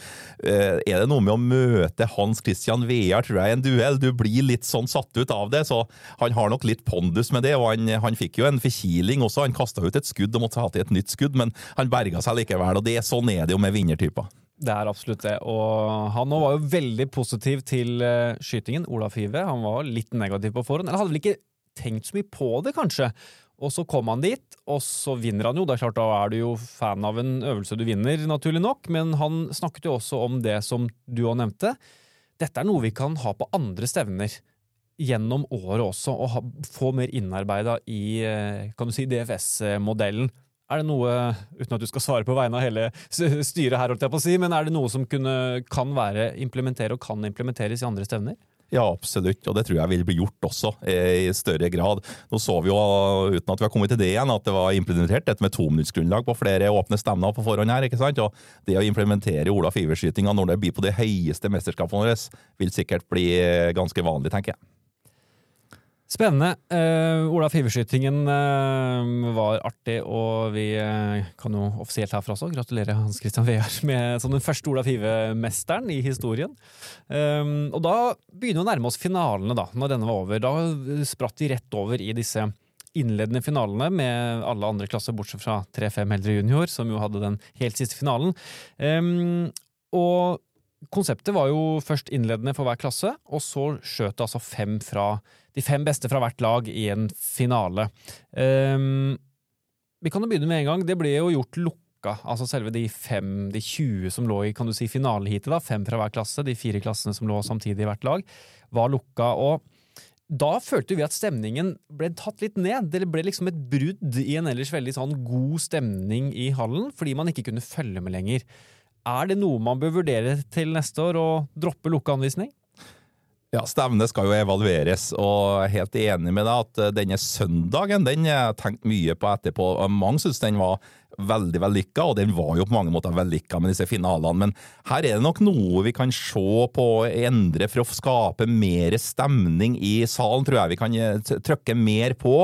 eh, er det noe med å møte Hans Christian Vear, tror jeg, i en duell. Du blir litt sånn satt ut av det, så han har nok litt pondus med det. og Han, han fikk jo en forkiling også, han kasta ut et skudd og måtte ha til et nytt skudd, men han berga seg likevel. og det, Sånn er det jo med vinnertyper. Det er absolutt det. Og han var jo veldig positiv til eh, skytingen, Ola Five. Han var litt negativ på forhånd. Eller hadde vel ikke tenkt så mye på det, kanskje. Og så kom han dit, og så vinner han jo. Det er klart, Da er du jo fan av en øvelse du vinner, naturlig nok. Men han snakket jo også om det som du òg nevnte. Dette er noe vi kan ha på andre stevner gjennom året også, og ha, få mer innarbeida i eh, kan du si, DFS-modellen. Er det noe, uten at du skal svare på vegne av hele styret her, holdt jeg på å si, men er det noe som kunne, kan være implementere og kan implementeres i andre stevner? Ja, absolutt, og det tror jeg vil bli gjort også, eh, i større grad. Nå så vi jo, uten at vi har kommet til det igjen, at det var implementert dette med tominuttsgrunnlag på flere åpne stevner på forhånd her. ikke sant? Og det å implementere Ola Five-skytinga når det blir på de høyeste mesterskapene våre, vil sikkert bli eh, ganske vanlig, tenker jeg. Spennende. Uh, Ola Five-skytingen eh, var artig, og vi uh, kan jo offisielt herfra også gratulere Hans Christian Vear som den første Ola Five-mesteren i historien. Um, og da begynner vi å nærme oss finalene, da, når denne var over. Da spratt de rett over i disse innledende finalene med alle andre klasser, bortsett fra 3-5 Heldre Junior, som jo hadde den helt siste finalen. Um, og konseptet var jo først innledende for hver klasse, og så skjøt det altså fem fra de fem beste fra hvert lag i en finale. Um, vi kan jo begynne med en gang. Det ble jo gjort lukka. Altså selve de fem, de 20 som lå i kan du si, finaleheatet, da, fem fra hver klasse, de fire klassene som lå samtidig i hvert lag, var lukka. og da følte vi at stemningen ble tatt litt ned. Det ble liksom et brudd i en ellers veldig sånn god stemning i hallen, fordi man ikke kunne følge med lenger. Er det noe man bør vurdere til neste år, å droppe lukkeanvisning? Ja, Stevnet skal jo evalueres, og jeg er helt enig med deg at denne søndagen den er tenkt mye på etterpå. Mange syns den var veldig vellykka, og den var jo på mange måter vellykka med disse finalene. Men her er det nok noe vi kan se på å endre for å skape mer stemning i salen, tror jeg vi kan eh, trykke mer på.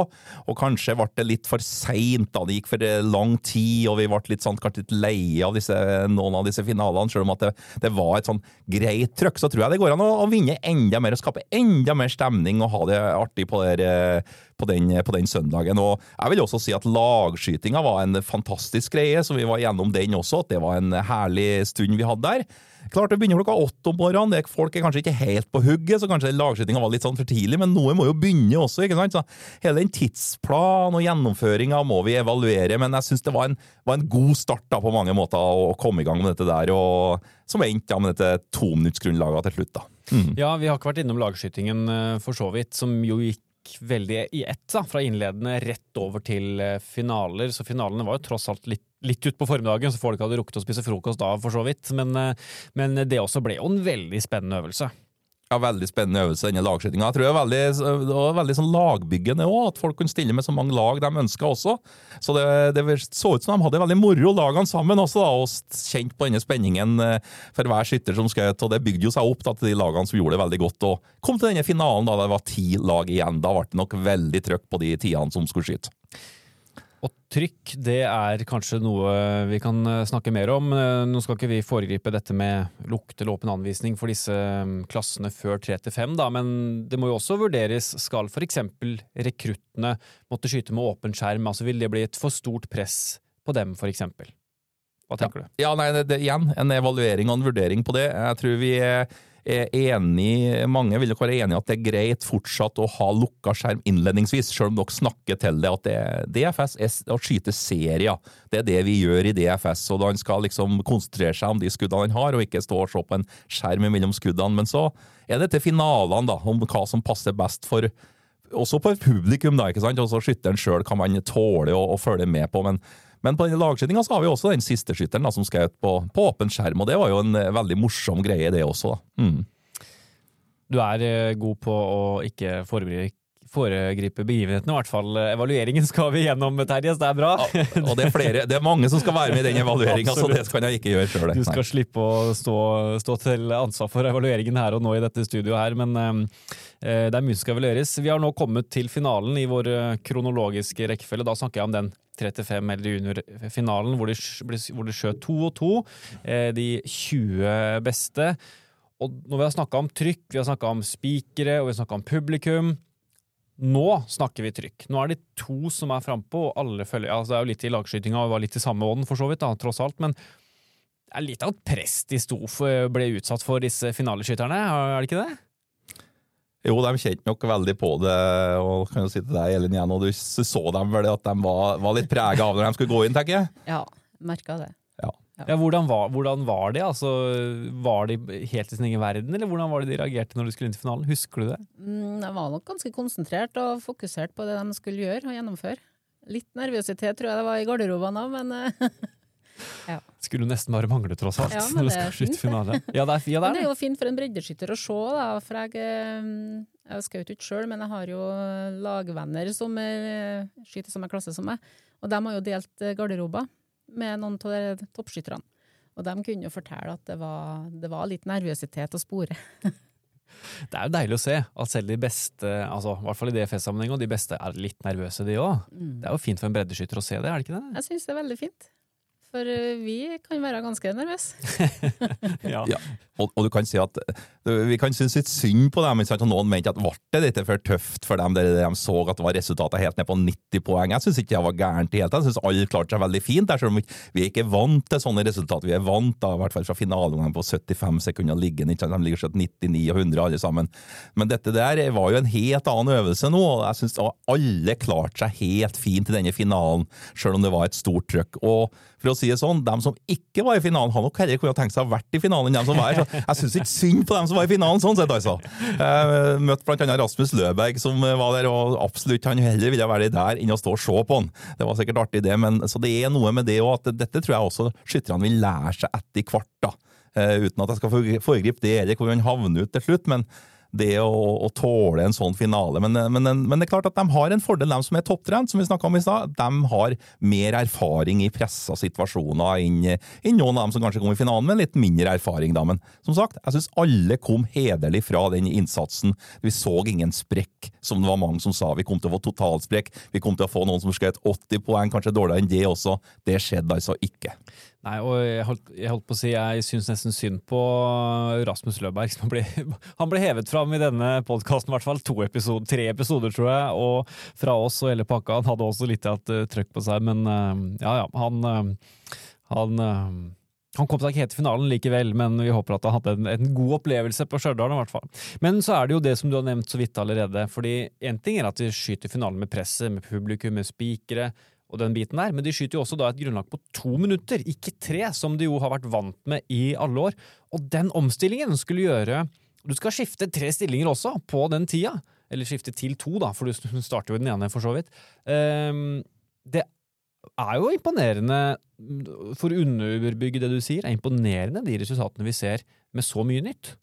Og kanskje ble det litt for seint, da. Det gikk for eh, lang tid, og vi ble litt sånn, kanskje litt leie av disse, noen av disse finalene. Selv om at det, det var et sånn greit trøkk, så tror jeg det går an å, å vinne enda mer og skape enda mer stemning og ha det artig på, der, eh, på, den, på den søndagen. Og jeg vil også si at lagskytinga var en fantastisk greie, så vi var gjennom den også. At det var en herlig stund vi hadde der. Klart det begynner klokka åtte om morgenen. Folk er kanskje ikke helt på hugget, så kanskje lagskytinga var litt sånn for tidlig, men noe må jo begynne også. ikke sant? Så hele den tidsplanen og gjennomføringa må vi evaluere, men jeg syns det var en, var en god start da, på mange måter å komme i gang med dette der, og som endte med dette tominuttsgrunnlaget til slutt. da. Mm. Ja, vi har ikke vært innom lagskytingen eh, for så vidt, som jo gikk veldig i ett, da, fra innledende rett over til eh, finaler. Så finalene var jo tross alt litt, litt utpå formiddagen, så folk hadde rukket å spise frokost da, for så vidt. Men, eh, men det også ble jo en veldig spennende øvelse. Ja, Veldig spennende øvelse, denne lagskytinga. Jeg tror det var veldig, veldig sånn lagbyggende òg, at folk kunne stille med så mange lag de ønska også. Så det, det så ut som de hadde veldig moro lagene sammen også, da, og kjent på denne spenningen eh, for hver skytter som skjøt. Og det bygde jo seg opp da, til de lagene som gjorde det veldig godt. Og kom til denne finalen da det var ti lag igjen. Da ble det nok veldig trøkk på de tidene som skulle skyte. Trykk, det er kanskje noe vi kan eh, snakke mer om. Eh, Nå skal ikke vi foregripe dette med lukt eller åpen anvisning for disse mm, klassene før 3-5, da, men det må jo også vurderes. Skal f.eks. rekruttene måtte skyte med åpen skjerm? Altså Vil det bli et for stort press på dem, f.eks.? Hva tenker du? Ja, nei, det, igjen, en evaluering og en vurdering på det. Jeg tror vi er er enig, mange vil nok være enig i at det er greit fortsatt å ha lukka skjerm innledningsvis, selv om dere snakker til det at det, DFS er å skyte serier. Det er det vi gjør i DFS, og han skal liksom konsentrere seg om de skuddene han har, og ikke stå og se på en skjerm mellom skuddene. Men så er det til finalene, da, om hva som passer best for også på publikum, da, ikke sant? Også skytteren sjøl kan man tåle å, å følge med på. men men på denne lagskytinga har vi også den siste skytteren da, som skjøt på, på åpen skjerm, og det var jo en eh, veldig morsom greie, det også. da. Mm. Du er eh, god på å ikke foregripe foregripe begivenhetene. I hvert fall eh, evalueringen skal vi gjennom, Terje, så det er bra. Ja, og det er, flere, det er mange som skal være med i den evalueringa, så det kan jeg ikke gjøre sjøl. Du skal slippe å stå, stå, til ansvar for evalueringen her og nå i dette studioet her, men eh, det er mye som skal evalueres. Vi har nå kommet til finalen i vår kronologiske rekkefølge. Da snakker jeg om den 35 eller juniorfinalen, hvor de, hvor de skjøt to og to. Eh, de 20 beste. Og når vi har snakka om trykk, vi har snakka om spikere og vi har snakka om publikum Nå snakker vi trykk. Nå er det to som er frampå, og alle følger altså Det er jo litt i lagskytinga og var litt i samme ånd, for så vidt, da, tross alt. Men det er litt av et press de sto for, ble utsatt for, disse finaleskytterne, er det ikke det? Jo, de kjente nok veldig på det, og kan jo si til deg, Elin, igjen, og du så dem vel at de var, var litt prega av når de skulle gå inn, tenker jeg? Ja, merka det. Ja. Hvordan, var, hvordan var de? Altså, var de helt i sin egen verden, eller hvordan var det de reagerte når de skulle inn til finalen? Husker du det? Mm, de var nok ganske konsentrert og fokusert på det de skulle gjøre og gjennomføre. Litt nervøsitet tror jeg det var i garderobene òg, men eh, ja. Skulle nesten bare mangle, tross alt. Ja, når du skal skyte finale. Ja, det er, ja, det, er det er jo fint for en breddeskytter å se, da. For jeg, eh, jeg skjøt ikke sjøl, men jeg har jo lagvenner som er, skyter samme klasse som meg. Og de har jo delt eh, garderober med noen av toppskytterne. Og de kunne jo fortelle at det var, det var litt nervøsitet å spore. Det er jo deilig å se at selv de beste, altså, i hvert fall i DFS-sammenheng, og de beste er litt nervøse, de òg. Mm. Det er jo fint for en breddeskytter å se det, er det ikke det? Jeg syns det er veldig fint. For eh, vi kan være ganske nervøse. ja. ja. Og, og, du kan si at vi kan synes litt synd på dem. Og noen mente at ble det litt for tøft for dem, der de så at det var resultatet helt ned på 90 poeng. Jeg syns ikke det var gærent i hele tatt. Jeg syns alle klarte seg veldig fint. Der, selv om vi er ikke vant til sånne resultater. Vi er vant da, i hvert fall fra finalen på 75 sekunder liggende. De ligger 99 og 100 alle sammen. Men dette der var jo en helt annen øvelse nå. og Jeg syns alle klarte seg helt fint i denne finalen, selv om det var et stort trøkk. Og for å si det sånn, de som ikke var i finalen, har nok heller kunnet tenkt seg å vært i finalen enn de som var her. Så jeg syns ikke synd på dem som var i finalen, sånn sett, altså. Jeg møtte blant annet Rasmus Løberg som var der, og absolutt han heller ville være der enn å stå og se på han. Det var sikkert artig, det, men så det er noe med det òg, at dette tror jeg også skytterne vil lære seg etter hvert, da. Uh, uten at jeg skal foregripe det eller hvor han havner ut til slutt. men det å, å, tåle en sånn finale. Men, men, men, det er klart at de har en fordel, de som er topptrent, som vi snakka om i stad. De har mer erfaring i pressa situasjoner enn, enn noen av dem som kanskje kom i finalen med litt mindre erfaring. Da. Men som sagt, jeg syns alle kom hederlig fra den innsatsen. Vi så ingen sprekk, som det var mange som sa. Vi kom til å få totalsprekk. Vi kom til å få noen som skjøt 80 poeng, kanskje dårligere enn det også. Det skjedde altså ikke. Nei, og jeg holdt, jeg holdt, på å si jeg syns nesten synd på Rasmus Løberg. Som ble, han ble hevet fram i denne podkasten, i hvert fall to episoder, tre episoder, tror jeg. Og fra oss og hele pakka. Han hadde også litt av et uh, trøkk på seg, men uh, ja ja. Han, uh, han, han kom seg ikke helt til finalen likevel, men vi håper at han hadde en, en god opplevelse på Stjørdal. i hvert fall. Men så er det jo det som du har nevnt så vidt allerede. fordi Én ting er at vi skyter finalen med presset, med publikum, med spikere og den biten der, men de skyter jo også da et grunnlag på to minutter, ikke tre, som de jo har vært vant med i alle år. Og den omstillingen skulle gjøre Du skal skifte tre stillinger også på den tida. Eller skifte til to, da, for du starter jo den ene, for så vidt. Um, det er jo imponerende, for å underbygge det du sier, er imponerende de resultatene vi ser med så mye nytt.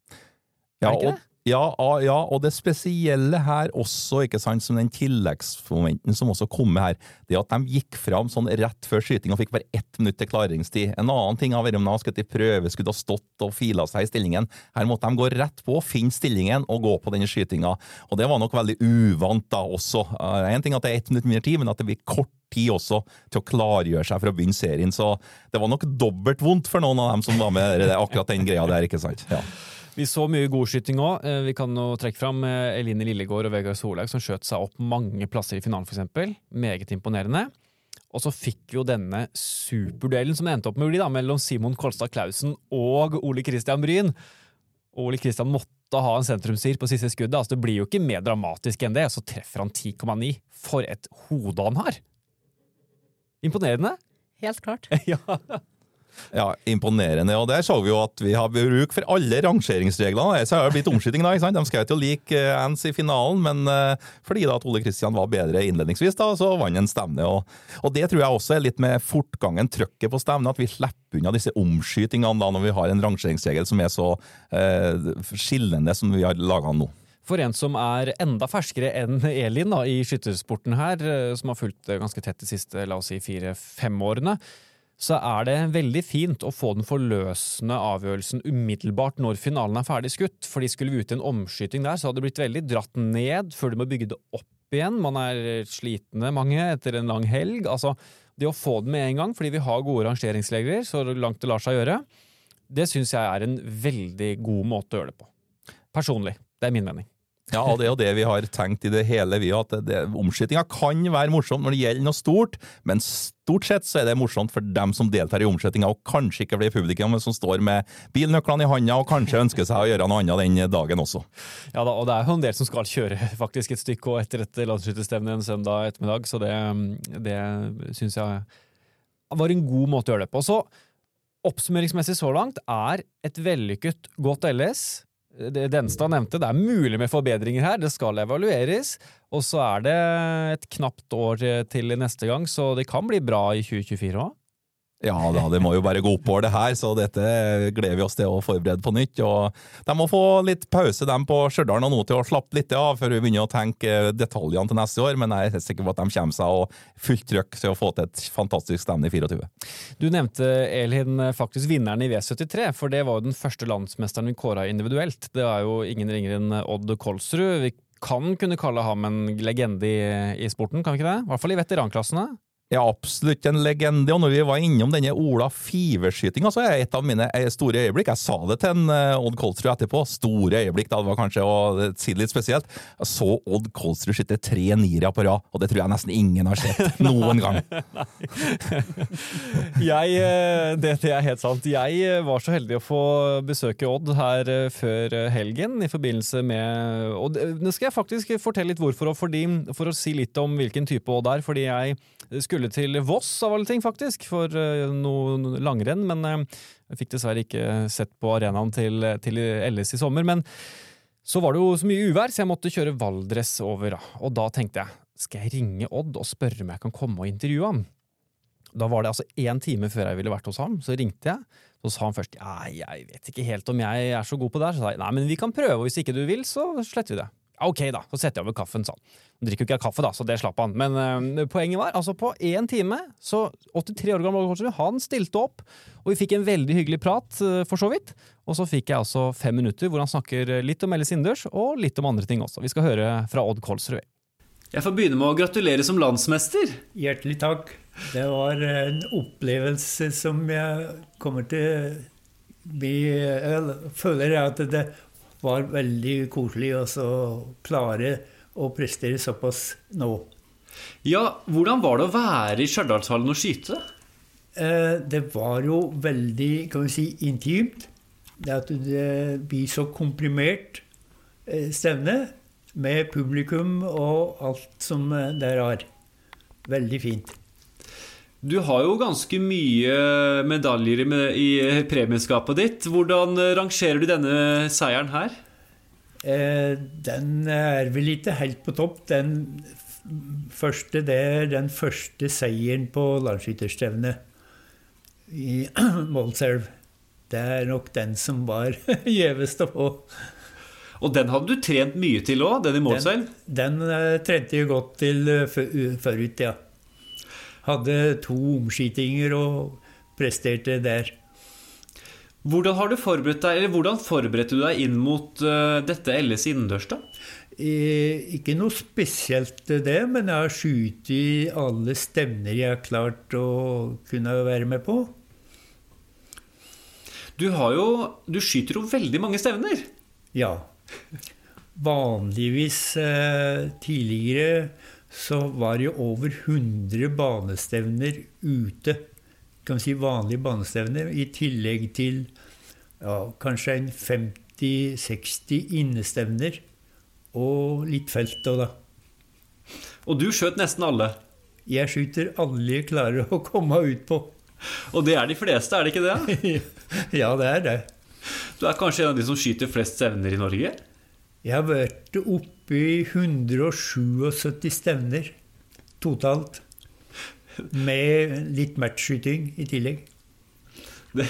Ja, og, ja, ja, og det spesielle her også, ikke sant, som den tilleggsmomenten som også kom med her, det at de gikk fram sånn rett før skyting og fikk bare ett minutt til klaringstid. En annen ting har vært om de skulle til prøveskudd og stått og fila seg i stillingen. Her måtte de gå rett på, finne stillingen og gå på denne skytinga. Og det var nok veldig uvant da også. En ting at det er ett minutt mindre tid, men at det blir kort tid også til å klargjøre seg for å begynne serien. Så det var nok dobbelt vondt for noen av dem som var med akkurat den greia der, ikke sant. Ja. Vi så mye godskyting òg. Eh, vi kan jo trekke fram eh, Eline Lillegård og Vegard Solhaug, som skjøt seg opp mange plasser i finalen, f.eks. Meget imponerende. Og så fikk vi jo denne superduellen som endte opp med å bli da, mellom Simon Kolstad Klausen og Ole Christian Bryn. Ole Kristian måtte ha en sentrumsgir på siste skuddet. Altså, det blir jo ikke mer dramatisk enn det. Så treffer han 10,9. For et hode han har! Imponerende. Helt klart. ja. Ja, Imponerende. Og der så vi jo at vi har bruk for alle rangeringsreglene. Så har det blitt omskyting, da. ikke sant? De skal jo like ens i finalen, men uh, fordi da at Ole Kristian var bedre innledningsvis, da, så vant han stevne. Og, og, det tror jeg også er litt med fortgangen, trøkket på stevnet, at vi slipper unna disse omskytingene da når vi har en rangeringsregel som er så eh, skillende som vi har laga nå. For en som er enda ferskere enn Elin da, i skyttersporten her, eh, som har fulgt ganske tett de siste la oss si, fire-fem årene, så er det veldig fint å få den forløsende avgjørelsen umiddelbart når finalen er ferdig skutt. Fordi skulle vi ut i en omskyting der, så hadde det blitt veldig dratt ned før du må bygge det opp igjen. Man er slitne, mange, etter en lang helg. Altså, det å få den med en gang, fordi vi har gode rangeringsregler så langt det lar seg gjøre, det syns jeg er en veldig god måte å gjøre det på. Personlig. Det er min mening. Ja, og det er jo det vi har tenkt i det hele, vi, at omskytinga kan være morsomt når det gjelder noe stort, men stort sett så er det morsomt for dem som deltar i omskytinga, og kanskje ikke blir publikum, men som står med bilnøklene i handa og kanskje ønsker seg å gjøre noe annet den dagen også. Ja da, og det er jo en del som skal kjøre faktisk et stykke og etter et landsskytterstevne en søndag ettermiddag, så det, det syns jeg var en god måte å gjøre det på. Så oppsummeringsmessig så langt er et vellykket godt LS det Denstad nevnte, det er mulig med forbedringer her, det skal evalueres. Og så er det et knapt år til neste gang, så det kan bli bra i 2024 òg. Ja da, det må jo bare gå oppover det her, så dette gleder vi oss til å forberede på nytt. og De må få litt pause dem på Stjørdal nå til å slappe litt av før vi begynner å tenke detaljene til neste år, men jeg er helt sikker på at de kommer seg og fullt trøkk til å få til et fantastisk stevne i 24. Du nevnte Elin faktisk vinneren i V73, for det var jo den første landsmesteren vi kåra individuelt. Det er jo ingen ringer enn Odd Kolsrud. Vi kan kunne kalle ham en legende i, i sporten, kan vi ikke det? I hvert fall i veteranklassene. Ja, absolutt en legende. Og når vi var innom denne Ola Fiver-skytinga, så er et av mine eh, store øyeblikk Jeg sa det til en eh, Odd Kolsrud etterpå. Store øyeblikk, da. Det var kanskje å si det litt spesielt. Jeg så Odd Kolsrud skyte tre niere på rad, og det tror jeg nesten ingen har sett noen gang. jeg, eh, det, det, er helt sant. Jeg var så heldig å få besøke Odd her før helgen i forbindelse med Og nå skal jeg faktisk fortelle litt hvorfor, fordi, for å si litt om hvilken type Odd er. fordi jeg skulle til Voss av alle ting, faktisk, for uh, noe langrenn. Men uh, jeg fikk dessverre ikke sett på arenaen til, til LS i sommer. Men så var det jo så mye uvær, så jeg måtte kjøre Valdres over. Og da tenkte jeg skal jeg ringe Odd og spørre om jeg kan komme og intervjue ham? Da var det altså én time før jeg ville vært hos ham. Så ringte jeg. Så sa han først ja, jeg vet ikke helt om jeg er så god på det her. Så sa jeg nei, men vi kan prøve, og hvis ikke du vil, så sletter vi det. Ok, da, så setter jeg over kaffen, sa han. Han drikker jo ikke kaffe, da, så det slapp han. Men uh, poenget var, altså på én time, så 83 år gammel Kolsrud, han stilte opp, og vi fikk en veldig hyggelig prat, uh, for så vidt. Og så fikk jeg altså fem minutter hvor han snakker litt om Ellis innendørs, og litt om andre ting også. Vi skal høre fra Odd Kolsrud. Jeg får begynne med å gratulere som landsmester. Hjertelig takk. Det var en opplevelse som jeg kommer til å bli Jeg føler at det var veldig koselig å klare å prestere såpass nå. Ja, Hvordan var det å være i Stjørdalshallen og skyte? Eh, det var jo veldig kan vi si, intimt. Det at det blir så komprimert eh, stevne med publikum og alt som eh, der er. Veldig fint. Du har jo ganske mye medaljer i premieskapet ditt. Hvordan rangerer du denne seieren her? Eh, den er vel ikke helt på topp. Den første, det er den første seieren på landsskytterstevnet i Målselv. Det er nok den som var gjevest å få. Og den hadde du trent mye til òg, den i Målselv? Den, den uh, trente jeg godt til før, forut, ja. Hadde to omskytinger og presterte der. Hvordan har du forberedt deg, eller hvordan forberedte du deg inn mot uh, dette LS innendørs, da? Ikke noe spesielt det, men jeg har skutt i alle stevner jeg har klart å kunne være med på. Du har jo Du skyter jo veldig mange stevner. Ja. Vanligvis eh, tidligere så var det jo over 100 banestevner ute. Kan si vanlige banestevner, i tillegg til ja, kanskje en 50 50-60 innestevner og litt felt òg, da. Og du skjøt nesten alle. Jeg skyter alle jeg klarer å komme ut på. Og det er de fleste, er det ikke det? ja, det er det. Du er kanskje en av de som skyter flest stevner i Norge? Jeg har vært oppe i 177 stevner totalt. Med litt matchskyting i tillegg. Det,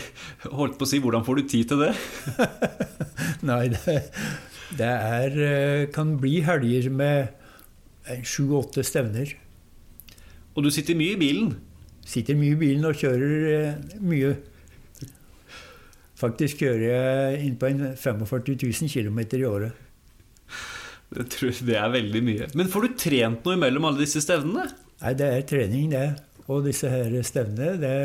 holdt på å si, Hvordan får du tid til det? Nei, det, det er, eh, kan bli helger med sju-åtte stevner. Og du sitter mye i bilen? Sitter mye i bilen og kjører eh, mye. Faktisk kjører jeg inn på 45 000 km i året. Jeg tror det er veldig mye. Men får du trent noe imellom alle disse stevnene? Nei, det er trening, det. Og disse her stevnene, det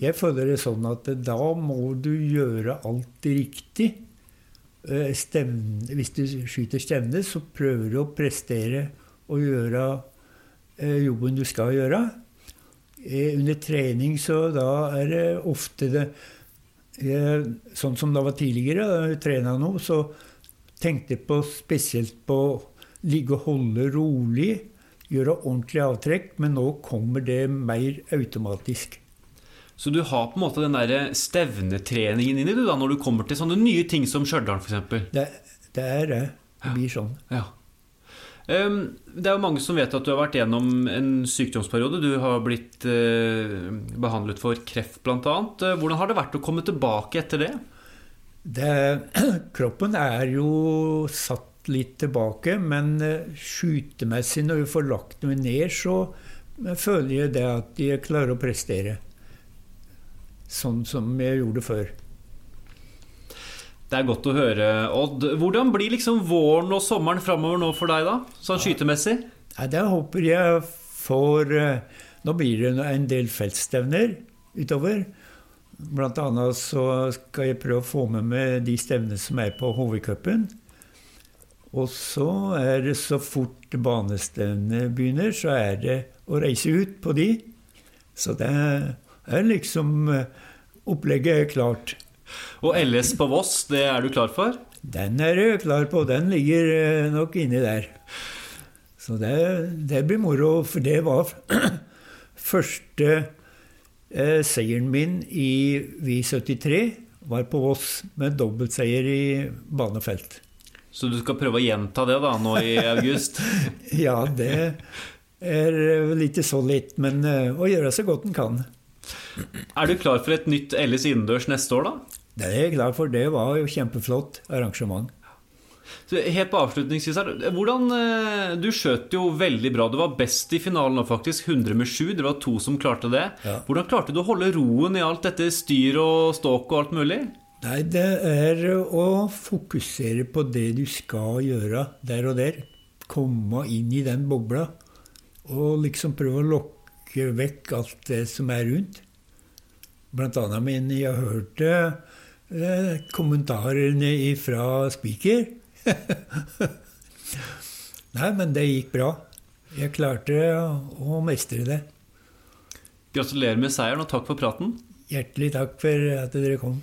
Jeg føler det sånn at da må du gjøre alt riktig. Eh, stevne, hvis du skyter stevne, så prøver du å prestere og gjøre eh, jobben du skal gjøre. Eh, under trening så da er det ofte det Sånn som det var tidligere, da jeg trena nå, så tenkte på spesielt på å ligge og holde rolig gjøre ordentlig avtrekk, men nå kommer det mer automatisk. Så du har på en måte den der stevnetreningen inni du da, når du kommer til sånne nye ting som Stjørdal f.eks.? Det, det er det. Det blir sånn. Ja. Um, det er jo mange som vet at du har vært gjennom en sykdomsperiode. Du har blitt uh, behandlet for kreft bl.a. Hvordan har det vært å komme tilbake etter det? Det kroppen er jo satt litt tilbake, men eh, skytemessig, når vi får lagt noe ned, så eh, føler jeg det at jeg klarer å prestere. Sånn som jeg gjorde før. Det er godt å høre, Odd. Hvordan blir liksom våren og sommeren framover nå for deg, da? Sånn skytemessig? Ja, det håper jeg får eh, Nå blir det en del feltstevner utover. Blant annet så skal jeg prøve å få med meg de stevnene som er på hovedcupen. Og så er det så fort banestevnet begynner, så er det å reise ut på de. Så det er liksom eh, Opplegget er klart. Og LS på Voss, det er du klar for? Den er jeg klar på. Den ligger eh, nok inni der. Så det, det blir moro, for det var første eh, seieren min i V73. Var på Voss med dobbeltseier i banefelt. Så du skal prøve å gjenta det da, nå i august? ja, det er litt så litt, men eh, å gjøre så godt en kan. Er du klar for et nytt LS innendørs neste år, da? Det er jeg klar for. Det var jo kjempeflott arrangement. Så helt på avslutningsvis her, hvordan, eh, Du skjøt jo veldig bra. Du var best i finalen nå, faktisk. 100 med 7. Det var to som klarte det. Ja. Hvordan klarte du å holde roen i alt dette styr og ståk og alt mulig? Nei, det er å fokusere på det du skal gjøre der og der. Komme inn i den bobla. Og liksom prøve å lokke vekk alt det som er rundt. Blant annet men jeg hørte eh, kommentarene fra Spiker. Nei, men det gikk bra. Jeg klarte å mestre det. Gratulerer med seieren, og takk for praten. Hjertelig takk for at dere kom.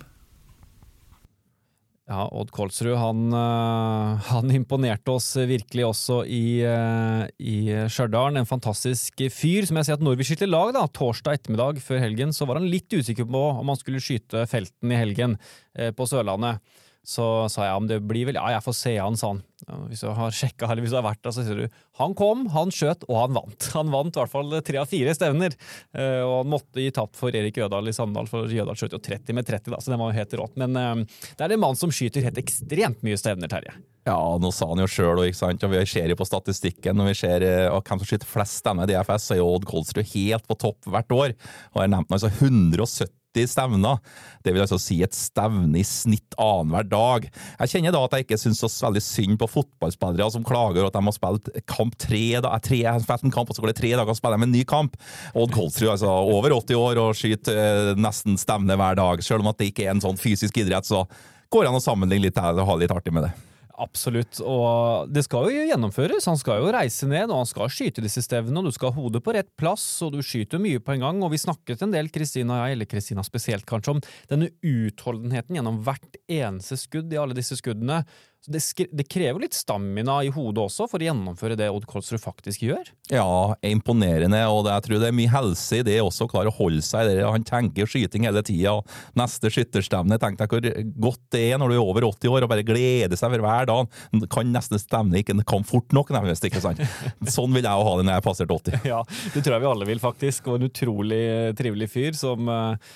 Ja, Odd Kolsrud han, eh, han, imponerte oss virkelig også i, eh, i Stjørdal. En fantastisk fyr. som jeg sier at Når vi skyter lag da, torsdag ettermiddag før helgen, så var han litt usikker på om han skulle skyte felten i helgen eh, på Sørlandet. Så sa jeg om det blir vel Ja, jeg får se han, sa han. Hvis du har sjekka eller hvis du har vært der, så sier du han kom, han skjøt, og han vant. Han vant i hvert fall tre av fire stevner. Eh, og han måtte gi tapt for Erik Jødal i Sandal, for Jødal skjøt jo 30 med 30, da, så det var jo helt rått. Men eh, det er en mann som skyter helt ekstremt mye stevner, Terje. Ja, nå sa han jo sjøl, og vi ser jo på statistikken når vi ser og hvem som skyter flest stemmer i DFS, så er jo Odd Kolsrud helt på topp hvert år. Og jeg nevnte altså 170 90 stevner. Det vil altså si et stevne i snitt annenhver dag. Jeg kjenner da at jeg ikke syns så veldig synd på fotballspillere som klager over at de har spilt kamp tre da, Tre, har spilt en kamp, og så går det tre dager, og spiller de en ny kamp. Odd Kolsrud altså over 80 år og skyter eh, nesten stevne hver dag. Selv om det ikke er en sånn fysisk idrett, så går det an å sammenligne litt og ha litt artig med det. Absolutt. Og det skal jo gjennomføres. Han skal jo reise ned, og han skal skyte disse stevnene. og Du skal ha hodet på rett plass, og du skyter mye på en gang. Og vi snakket en del, Kristina og jeg, eller Kristina spesielt kanskje, om denne utholdenheten gjennom hvert eneste skudd i alle disse skuddene. Det, det, krever litt stamina i hodet også for å gjennomføre det Odd Kolsrud faktisk gjør? Ja, imponerende, og det, jeg tror det er mye helse i det også, å klare å holde seg der. Han tenker skyting hele tida. Neste skytterstevne, tenk deg hvor godt det er når du er over 80 år og bare gleder seg for hver dag. Kan nesten stevne ikke kom fort nok, nærmest. ikke sant? Sånn vil jeg jo ha det når jeg har passert 80. Ja, det tror jeg vi alle vil, faktisk. Og en utrolig trivelig fyr som uh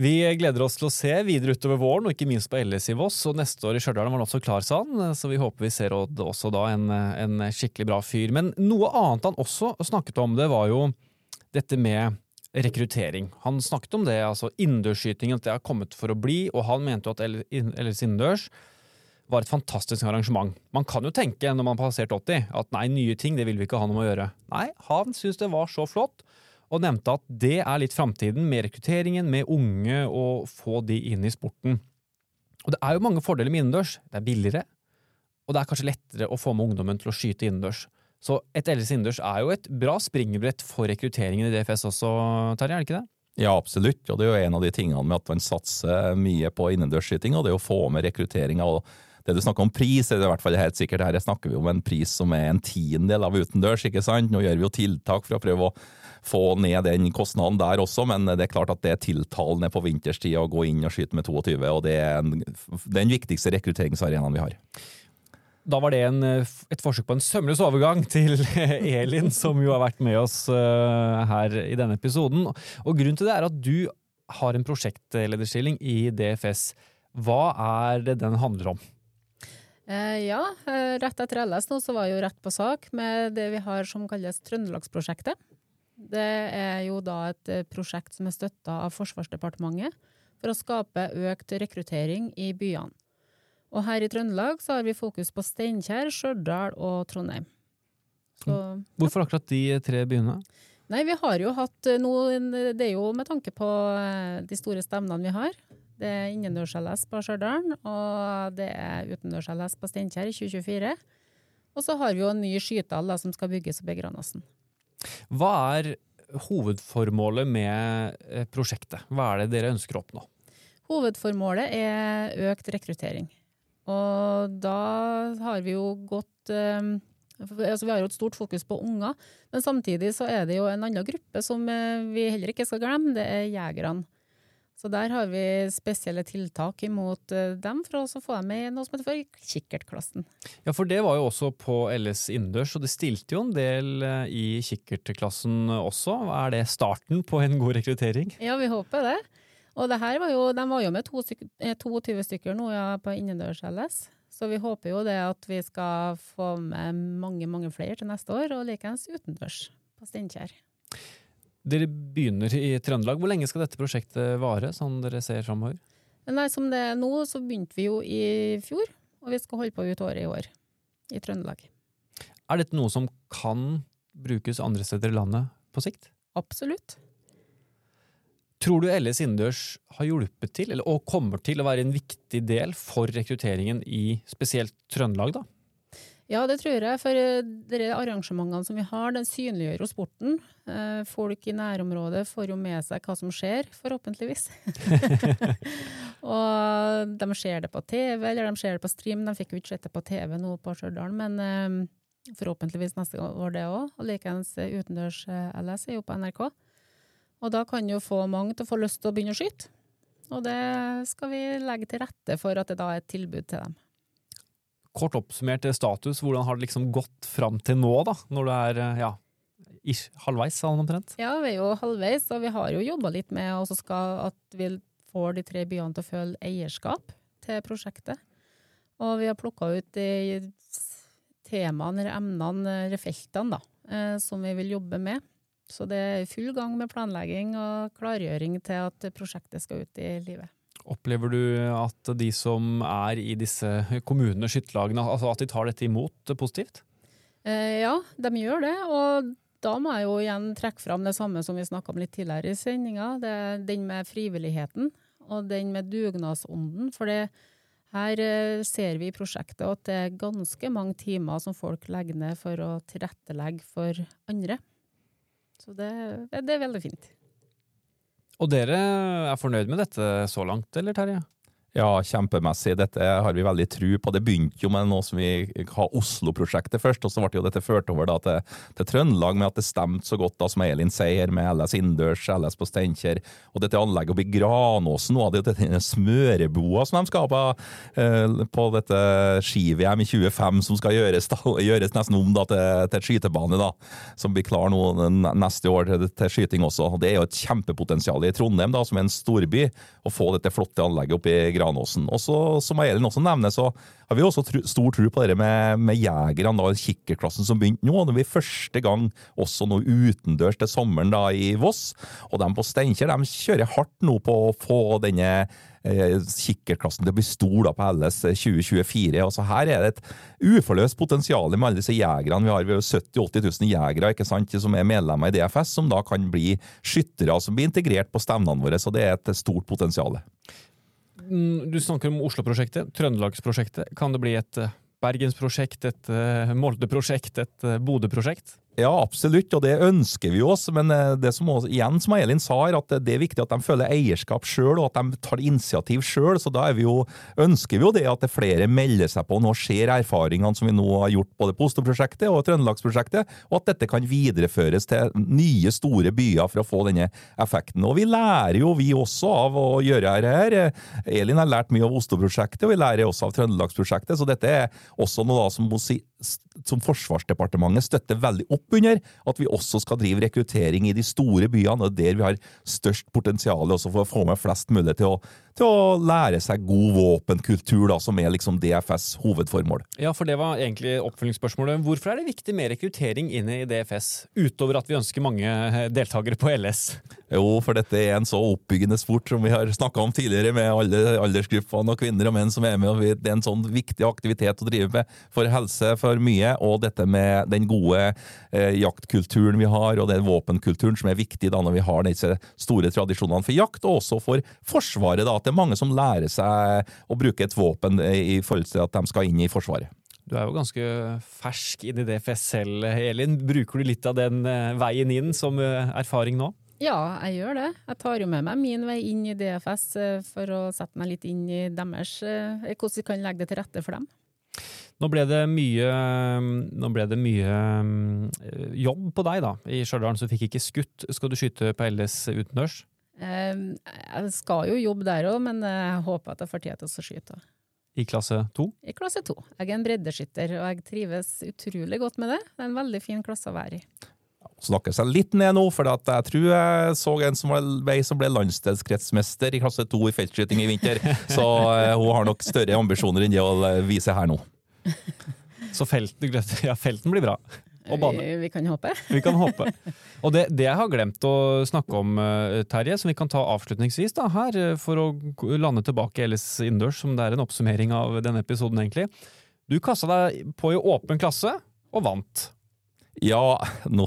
vi gleder oss til å se videre utover våren, og ikke minst på LS i Voss. Og neste år i Stjørdal var han også klar, sa så vi håper vi ser også da, en, en, skikkelig bra fyr. Men noe annet han også snakket om, det var jo dette med rekruttering. Han snakket om det, altså innendørsskytingen, at det har kommet for å bli, og han mente jo at LS innendørs var et fantastisk arrangement. Man kan jo tenke når man har passert 80 at nei, nye ting det vil vi ikke ha noe med å gjøre. Nei, han syntes det var så flott og nevnte at det er litt framtiden med rekrutteringen, med unge, og få de inn i sporten. Og det er jo mange fordeler med innendørs. Det er billigere, og det er kanskje lettere å få med ungdommen til å skyte innendørs. Så et LS innendørs er jo et bra springbrett for rekrutteringen i DFS også, Terje, er det ikke det? Ja, absolutt. Og det er jo en av de tingene med at man satser mye på innendørsskyting, og det er å få med rekrutteringa. Det du snakker om pris, er det i hvert fall helt sikkert her snakker vi om en pris som er en tiendedel av utendørs. ikke sant? Nå gjør vi jo tiltak for å prøve å få ned den kostnaden der også, men det er klart at det er tiltalende på vinterstid å gå inn og skyte med 22, og det er en, den viktigste rekrutteringsarenaen vi har. Da var det en, et forsøk på en sømløs overgang til Elin, som jo har vært med oss uh, her i denne episoden. Og Grunnen til det er at du har en prosjektlederstilling i DFS. Hva er det den handler om? Eh, ja, eh, rett etter LS nå så var jeg jo rett på sak med det vi har som kalles Trøndelagsprosjektet. Det er jo da et eh, prosjekt som er støtta av Forsvarsdepartementet for å skape økt rekruttering i byene. Og her i Trøndelag så har vi fokus på Steinkjer, Stjørdal og Trondheim. Så, Hvorfor akkurat de tre byene? Nei, vi har jo hatt eh, noe Det er jo med tanke på eh, de store stevnene vi har. Det er innendørs-LS på Stjørdal, og det er utendørs-LS på Steinkjer i 2024. Og så har vi jo en ny skytehall som skal bygges oppe i. Hva er hovedformålet med eh, prosjektet? Hva er det dere ønsker å oppnå? Hovedformålet er økt rekruttering. Og da har vi jo gått um, altså Vi har jo et stort fokus på unger, men samtidig så er det jo en annen gruppe som eh, vi heller ikke skal glemme. Det er jegerne. Så der har vi spesielle tiltak imot eh, dem for å få dem med noe som heter for kikkertklassen. Ja, for det var jo også på LS innendørs, og det stilte jo en del eh, i kikkertklassen også. Er det starten på en god rekruttering? Ja, vi håper det. Og det her var jo, de var jo med 22 eh, stykker nå ja, på innendørs-LS. Så vi håper jo det at vi skal få med mange, mange flere til neste år, og likeens utendørs på Steinkjer. Dere begynner i Trøndelag. Hvor lenge skal dette prosjektet vare, sånn dere ser framover? Nei, som det er nå, så begynte vi jo i fjor, og vi skal holde på ut året i år. I Trøndelag. Er dette noe som kan brukes andre steder i landet på sikt? Absolutt. Tror du LS innendørs har hjulpet til, eller, og kommer til å være en viktig del for rekrutteringen i spesielt Trøndelag, da? Ja, det tror jeg. For eh, de arrangementene som vi har, den synliggjør jo sporten. Eh, folk i nærområdet får jo med seg hva som skjer, forhåpentligvis. og de ser det på TV, eller de ser det på stream. De fikk jo ikke sett det på TV nå på Stjørdal, men um, forhåpentligvis neste år det òg. Og likeens utendørs-LS er jo på NRK. Og da kan jo få mange til å få lyst til å begynne å skyte. Og det skal vi legge til rette for at det da er et tilbud til dem kort oppsummert status, hvordan har det liksom gått fram til nå, da? Når du er eh, ja, ish, halvveis, sånn omtrent? Ja, vi er jo halvveis, og vi har jo jobba litt med at vi får de tre byene til å føle eierskap til prosjektet. Og vi har plukka ut de temaene, eller emnene, eller feltene, da, eh, som vi vil jobbe med. Så det er full gang med planlegging og klargjøring til at prosjektet skal ut i livet. Opplever du at de som er i disse kommunene, skytterlagene, altså at de tar dette imot positivt? Eh, ja, de gjør det. Og da må jeg jo igjen trekke fram det samme som vi snakka om litt tidligere i sendinga. Den med frivilligheten og den med dugnadsånden. For det, Her eh, ser vi i prosjektet at det er ganske mange timer som folk legger ned for å tilrettelegge for andre. Så det, det er veldig fint. Og dere er fornøyd med dette så langt, eller Terje? Ja, kjempemessig. Dette har vi veldig tru på. Det begynte jo med noe som vi har Oslo-prosjektet først, og så ble jo dette ført over da, til, til, Trøndelag med at det stemte så godt, da, som Elin sier, med LS innendørs, LS på Steinkjer, og dette anlegget oppe i Granåsen, nå hadde jo denne smøreboa som de skal på, eh, på dette ski-VM i 25, som skal gjøres, da, gjøres nesten om da, til, til skytebane, da, som blir klar nå neste år til, til skyting også. Det er jo et kjempepotensial i Trondheim, da, som er en storby, å få dette flotte anlegget oppe i. Og så, som Elin også nevner, så har vi også tru, stor tro på det med, med jegerne, da, kikkerklassen som begynte nå. Det blir første gang også nå utendørs til sommeren da i Voss. Og de på Steinkjer kjører hardt nå på å få denne eh, kikkerklassen til å bli stor da, på LS 2024. Altså her er det et uforløst potensial med alle disse jegerne. Vi har 70 000-80 000 jegere ikke sant, som er medlemmer i DFS, som da kan bli skyttere som blir integrert på stevnene våre. Så det er et stort potensial. Mm, du snakker om Oslo-prosjektet, Trøndelagsprosjektet. Kan det bli et eh, Bergensprosjekt, et eh, Molde-prosjekt, et eh, Bodø-prosjekt? Ja, absolutt, og det ønsker vi oss. Men eh, det som også, igjen, som Elin sa, er at det er viktig at de føler eierskap sjøl, og at de tar initiativ sjøl. Så da vi jo, ønsker vi jo det at det flere melder seg på nå ser erfaringene som vi nå har gjort både på Oslo-prosjektet og Trøndelagsprosjektet, og at dette kan videreføres til nye, store byer for å få denne effekten. Og vi lærer jo, vi også, av å gjøre dette her. Elin har lært mye av Osto-prosjektet, og vi lærer også av Trøndelagsprosjektet, så dette er også noe da som, som Forsvarsdepartementet støtter veldig opp under at vi også skal drive rekruttering i de store byene, og der vi har størst potensial for å få med flest mulig til å, til å lære seg god våpenkultur, da, som er liksom DFS' hovedformål. Ja, for det var egentlig oppfølgingsspørsmålet. Hvorfor er det viktig med rekruttering inne i DFS, utover at vi ønsker mange eh, deltakere på LS? Jo, for dette er en så oppbyggende sport som vi har snakka om tidligere, med alle aldersgruppene og kvinner og menn som er med. og Det er en sånn viktig aktivitet å drive med for helse, for mye, og dette med den gode eh, jaktkulturen vi har, og den våpenkulturen som er viktig da når vi har disse store tradisjonene for jakt, og også for Forsvaret. da, At det er mange som lærer seg å bruke et våpen i forhold til at de skal inn i Forsvaret. Du er jo ganske fersk inn i DFS selv, Elin. Bruker du litt av den eh, veien inn som eh, erfaring nå? Ja, jeg gjør det. Jeg tar jo med meg min vei inn i DFS eh, for å sette meg litt inn i deres eh, Hvordan vi kan legge det til rette for dem. Nå ble det mye, ble det mye eh, jobb på deg da, i Stjørdal, så du fikk ikke skutt. Skal du skyte på LS utendørs? Jeg skal jo jobbe der òg, men jeg håper at jeg får tid til å skyte. I klasse to? I klasse to. Jeg er en breddeskytter, og jeg trives utrolig godt med det. Det er en veldig fin klasse å være i Snakker seg litt ned nå, for jeg tror jeg så en som, var, som ble landsdelskretsmester i klasse 2 i feltskyting i vinter. Så uh, hun har nok større ambisjoner enn det å vise her nå. Så felten, ja, felten blir bra. Vi, vi, kan håpe. Vi kan håpe. Og det, det, jeg har glemt å snakke om, eh, Terje, som vi kan ta avslutningsvis da, her, eh, for å lande tilbake Ellis innendørs, som det er en oppsummering av denne episoden, egentlig. Du kasta deg på i åpen klasse, og vant. Ja, nå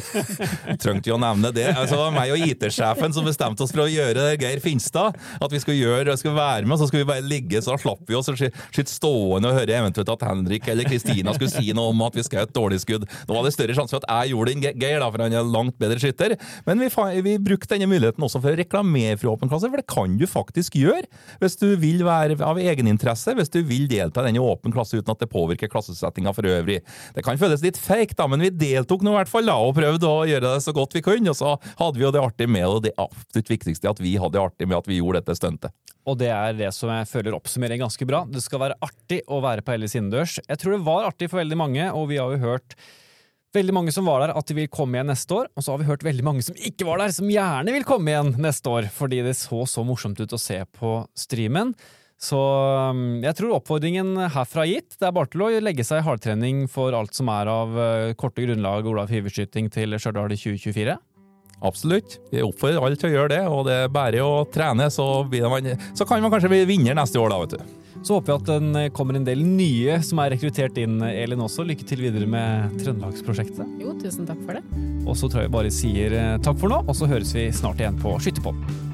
Trengte jo å nevne det. Altså, det var meg og IT-sjefen som bestemte oss for å gjøre Geir Finstad. At vi skulle gjøre, skulle være med, så skulle vi bare ligge, så slapp vi oss og sitte stående og høre eventuelt at Henrik eller Kristina skulle si noe om at vi skjøt dårlig skudd. Nå var det større sjanse for at jeg gjorde det enn Geir, da, for han er langt bedre skytter. Men vi, vi brukte denne muligheten også for å reklamere for åpen klasse, for det kan du faktisk gjøre hvis du vil være av egeninteresse, hvis du vil delta i denne åpen klasse uten at det påvirker klassesettinga for øvrig. Det kan føles litt fake, da, men vi deltok nå i hvert fall da, og prøvde å gjøre det så godt vi kunne. Og så hadde vi jo det artig med, og det absolutt viktigste at vi hadde det artig med at vi gjorde dette stuntet. Og det er det som jeg føler oppsummerer ganske bra. Det skal være artig å være på Ellis innendørs. Jeg tror det var artig for veldig mange, og vi har jo hørt veldig mange som var der, at de vil komme igjen neste år. Og så har vi hørt veldig mange som ikke var der, som gjerne vil komme igjen neste år, fordi det så så morsomt ut å se på streamen. Så um, jeg tror oppfordringen herfra er gitt. Det er bare til å legge seg i hardtrening for alt som er av uh, korte grunnlag Olav Hiverskyting til Stjørdal i 2024. Absolutt. Vi oppfordrer alle til å gjøre det, og det er bare å trene, så, man, så kan man kanskje bli vinner neste år, da, vet du. Så håper vi at det kommer en del nye som er rekruttert inn, Elin også. Lykke til videre med Trøndelagsprosjektet. Jo, tusen takk for det. Og så tror jeg bare sier eh, takk for nå, og så høres vi snart igjen på Skytterpodden.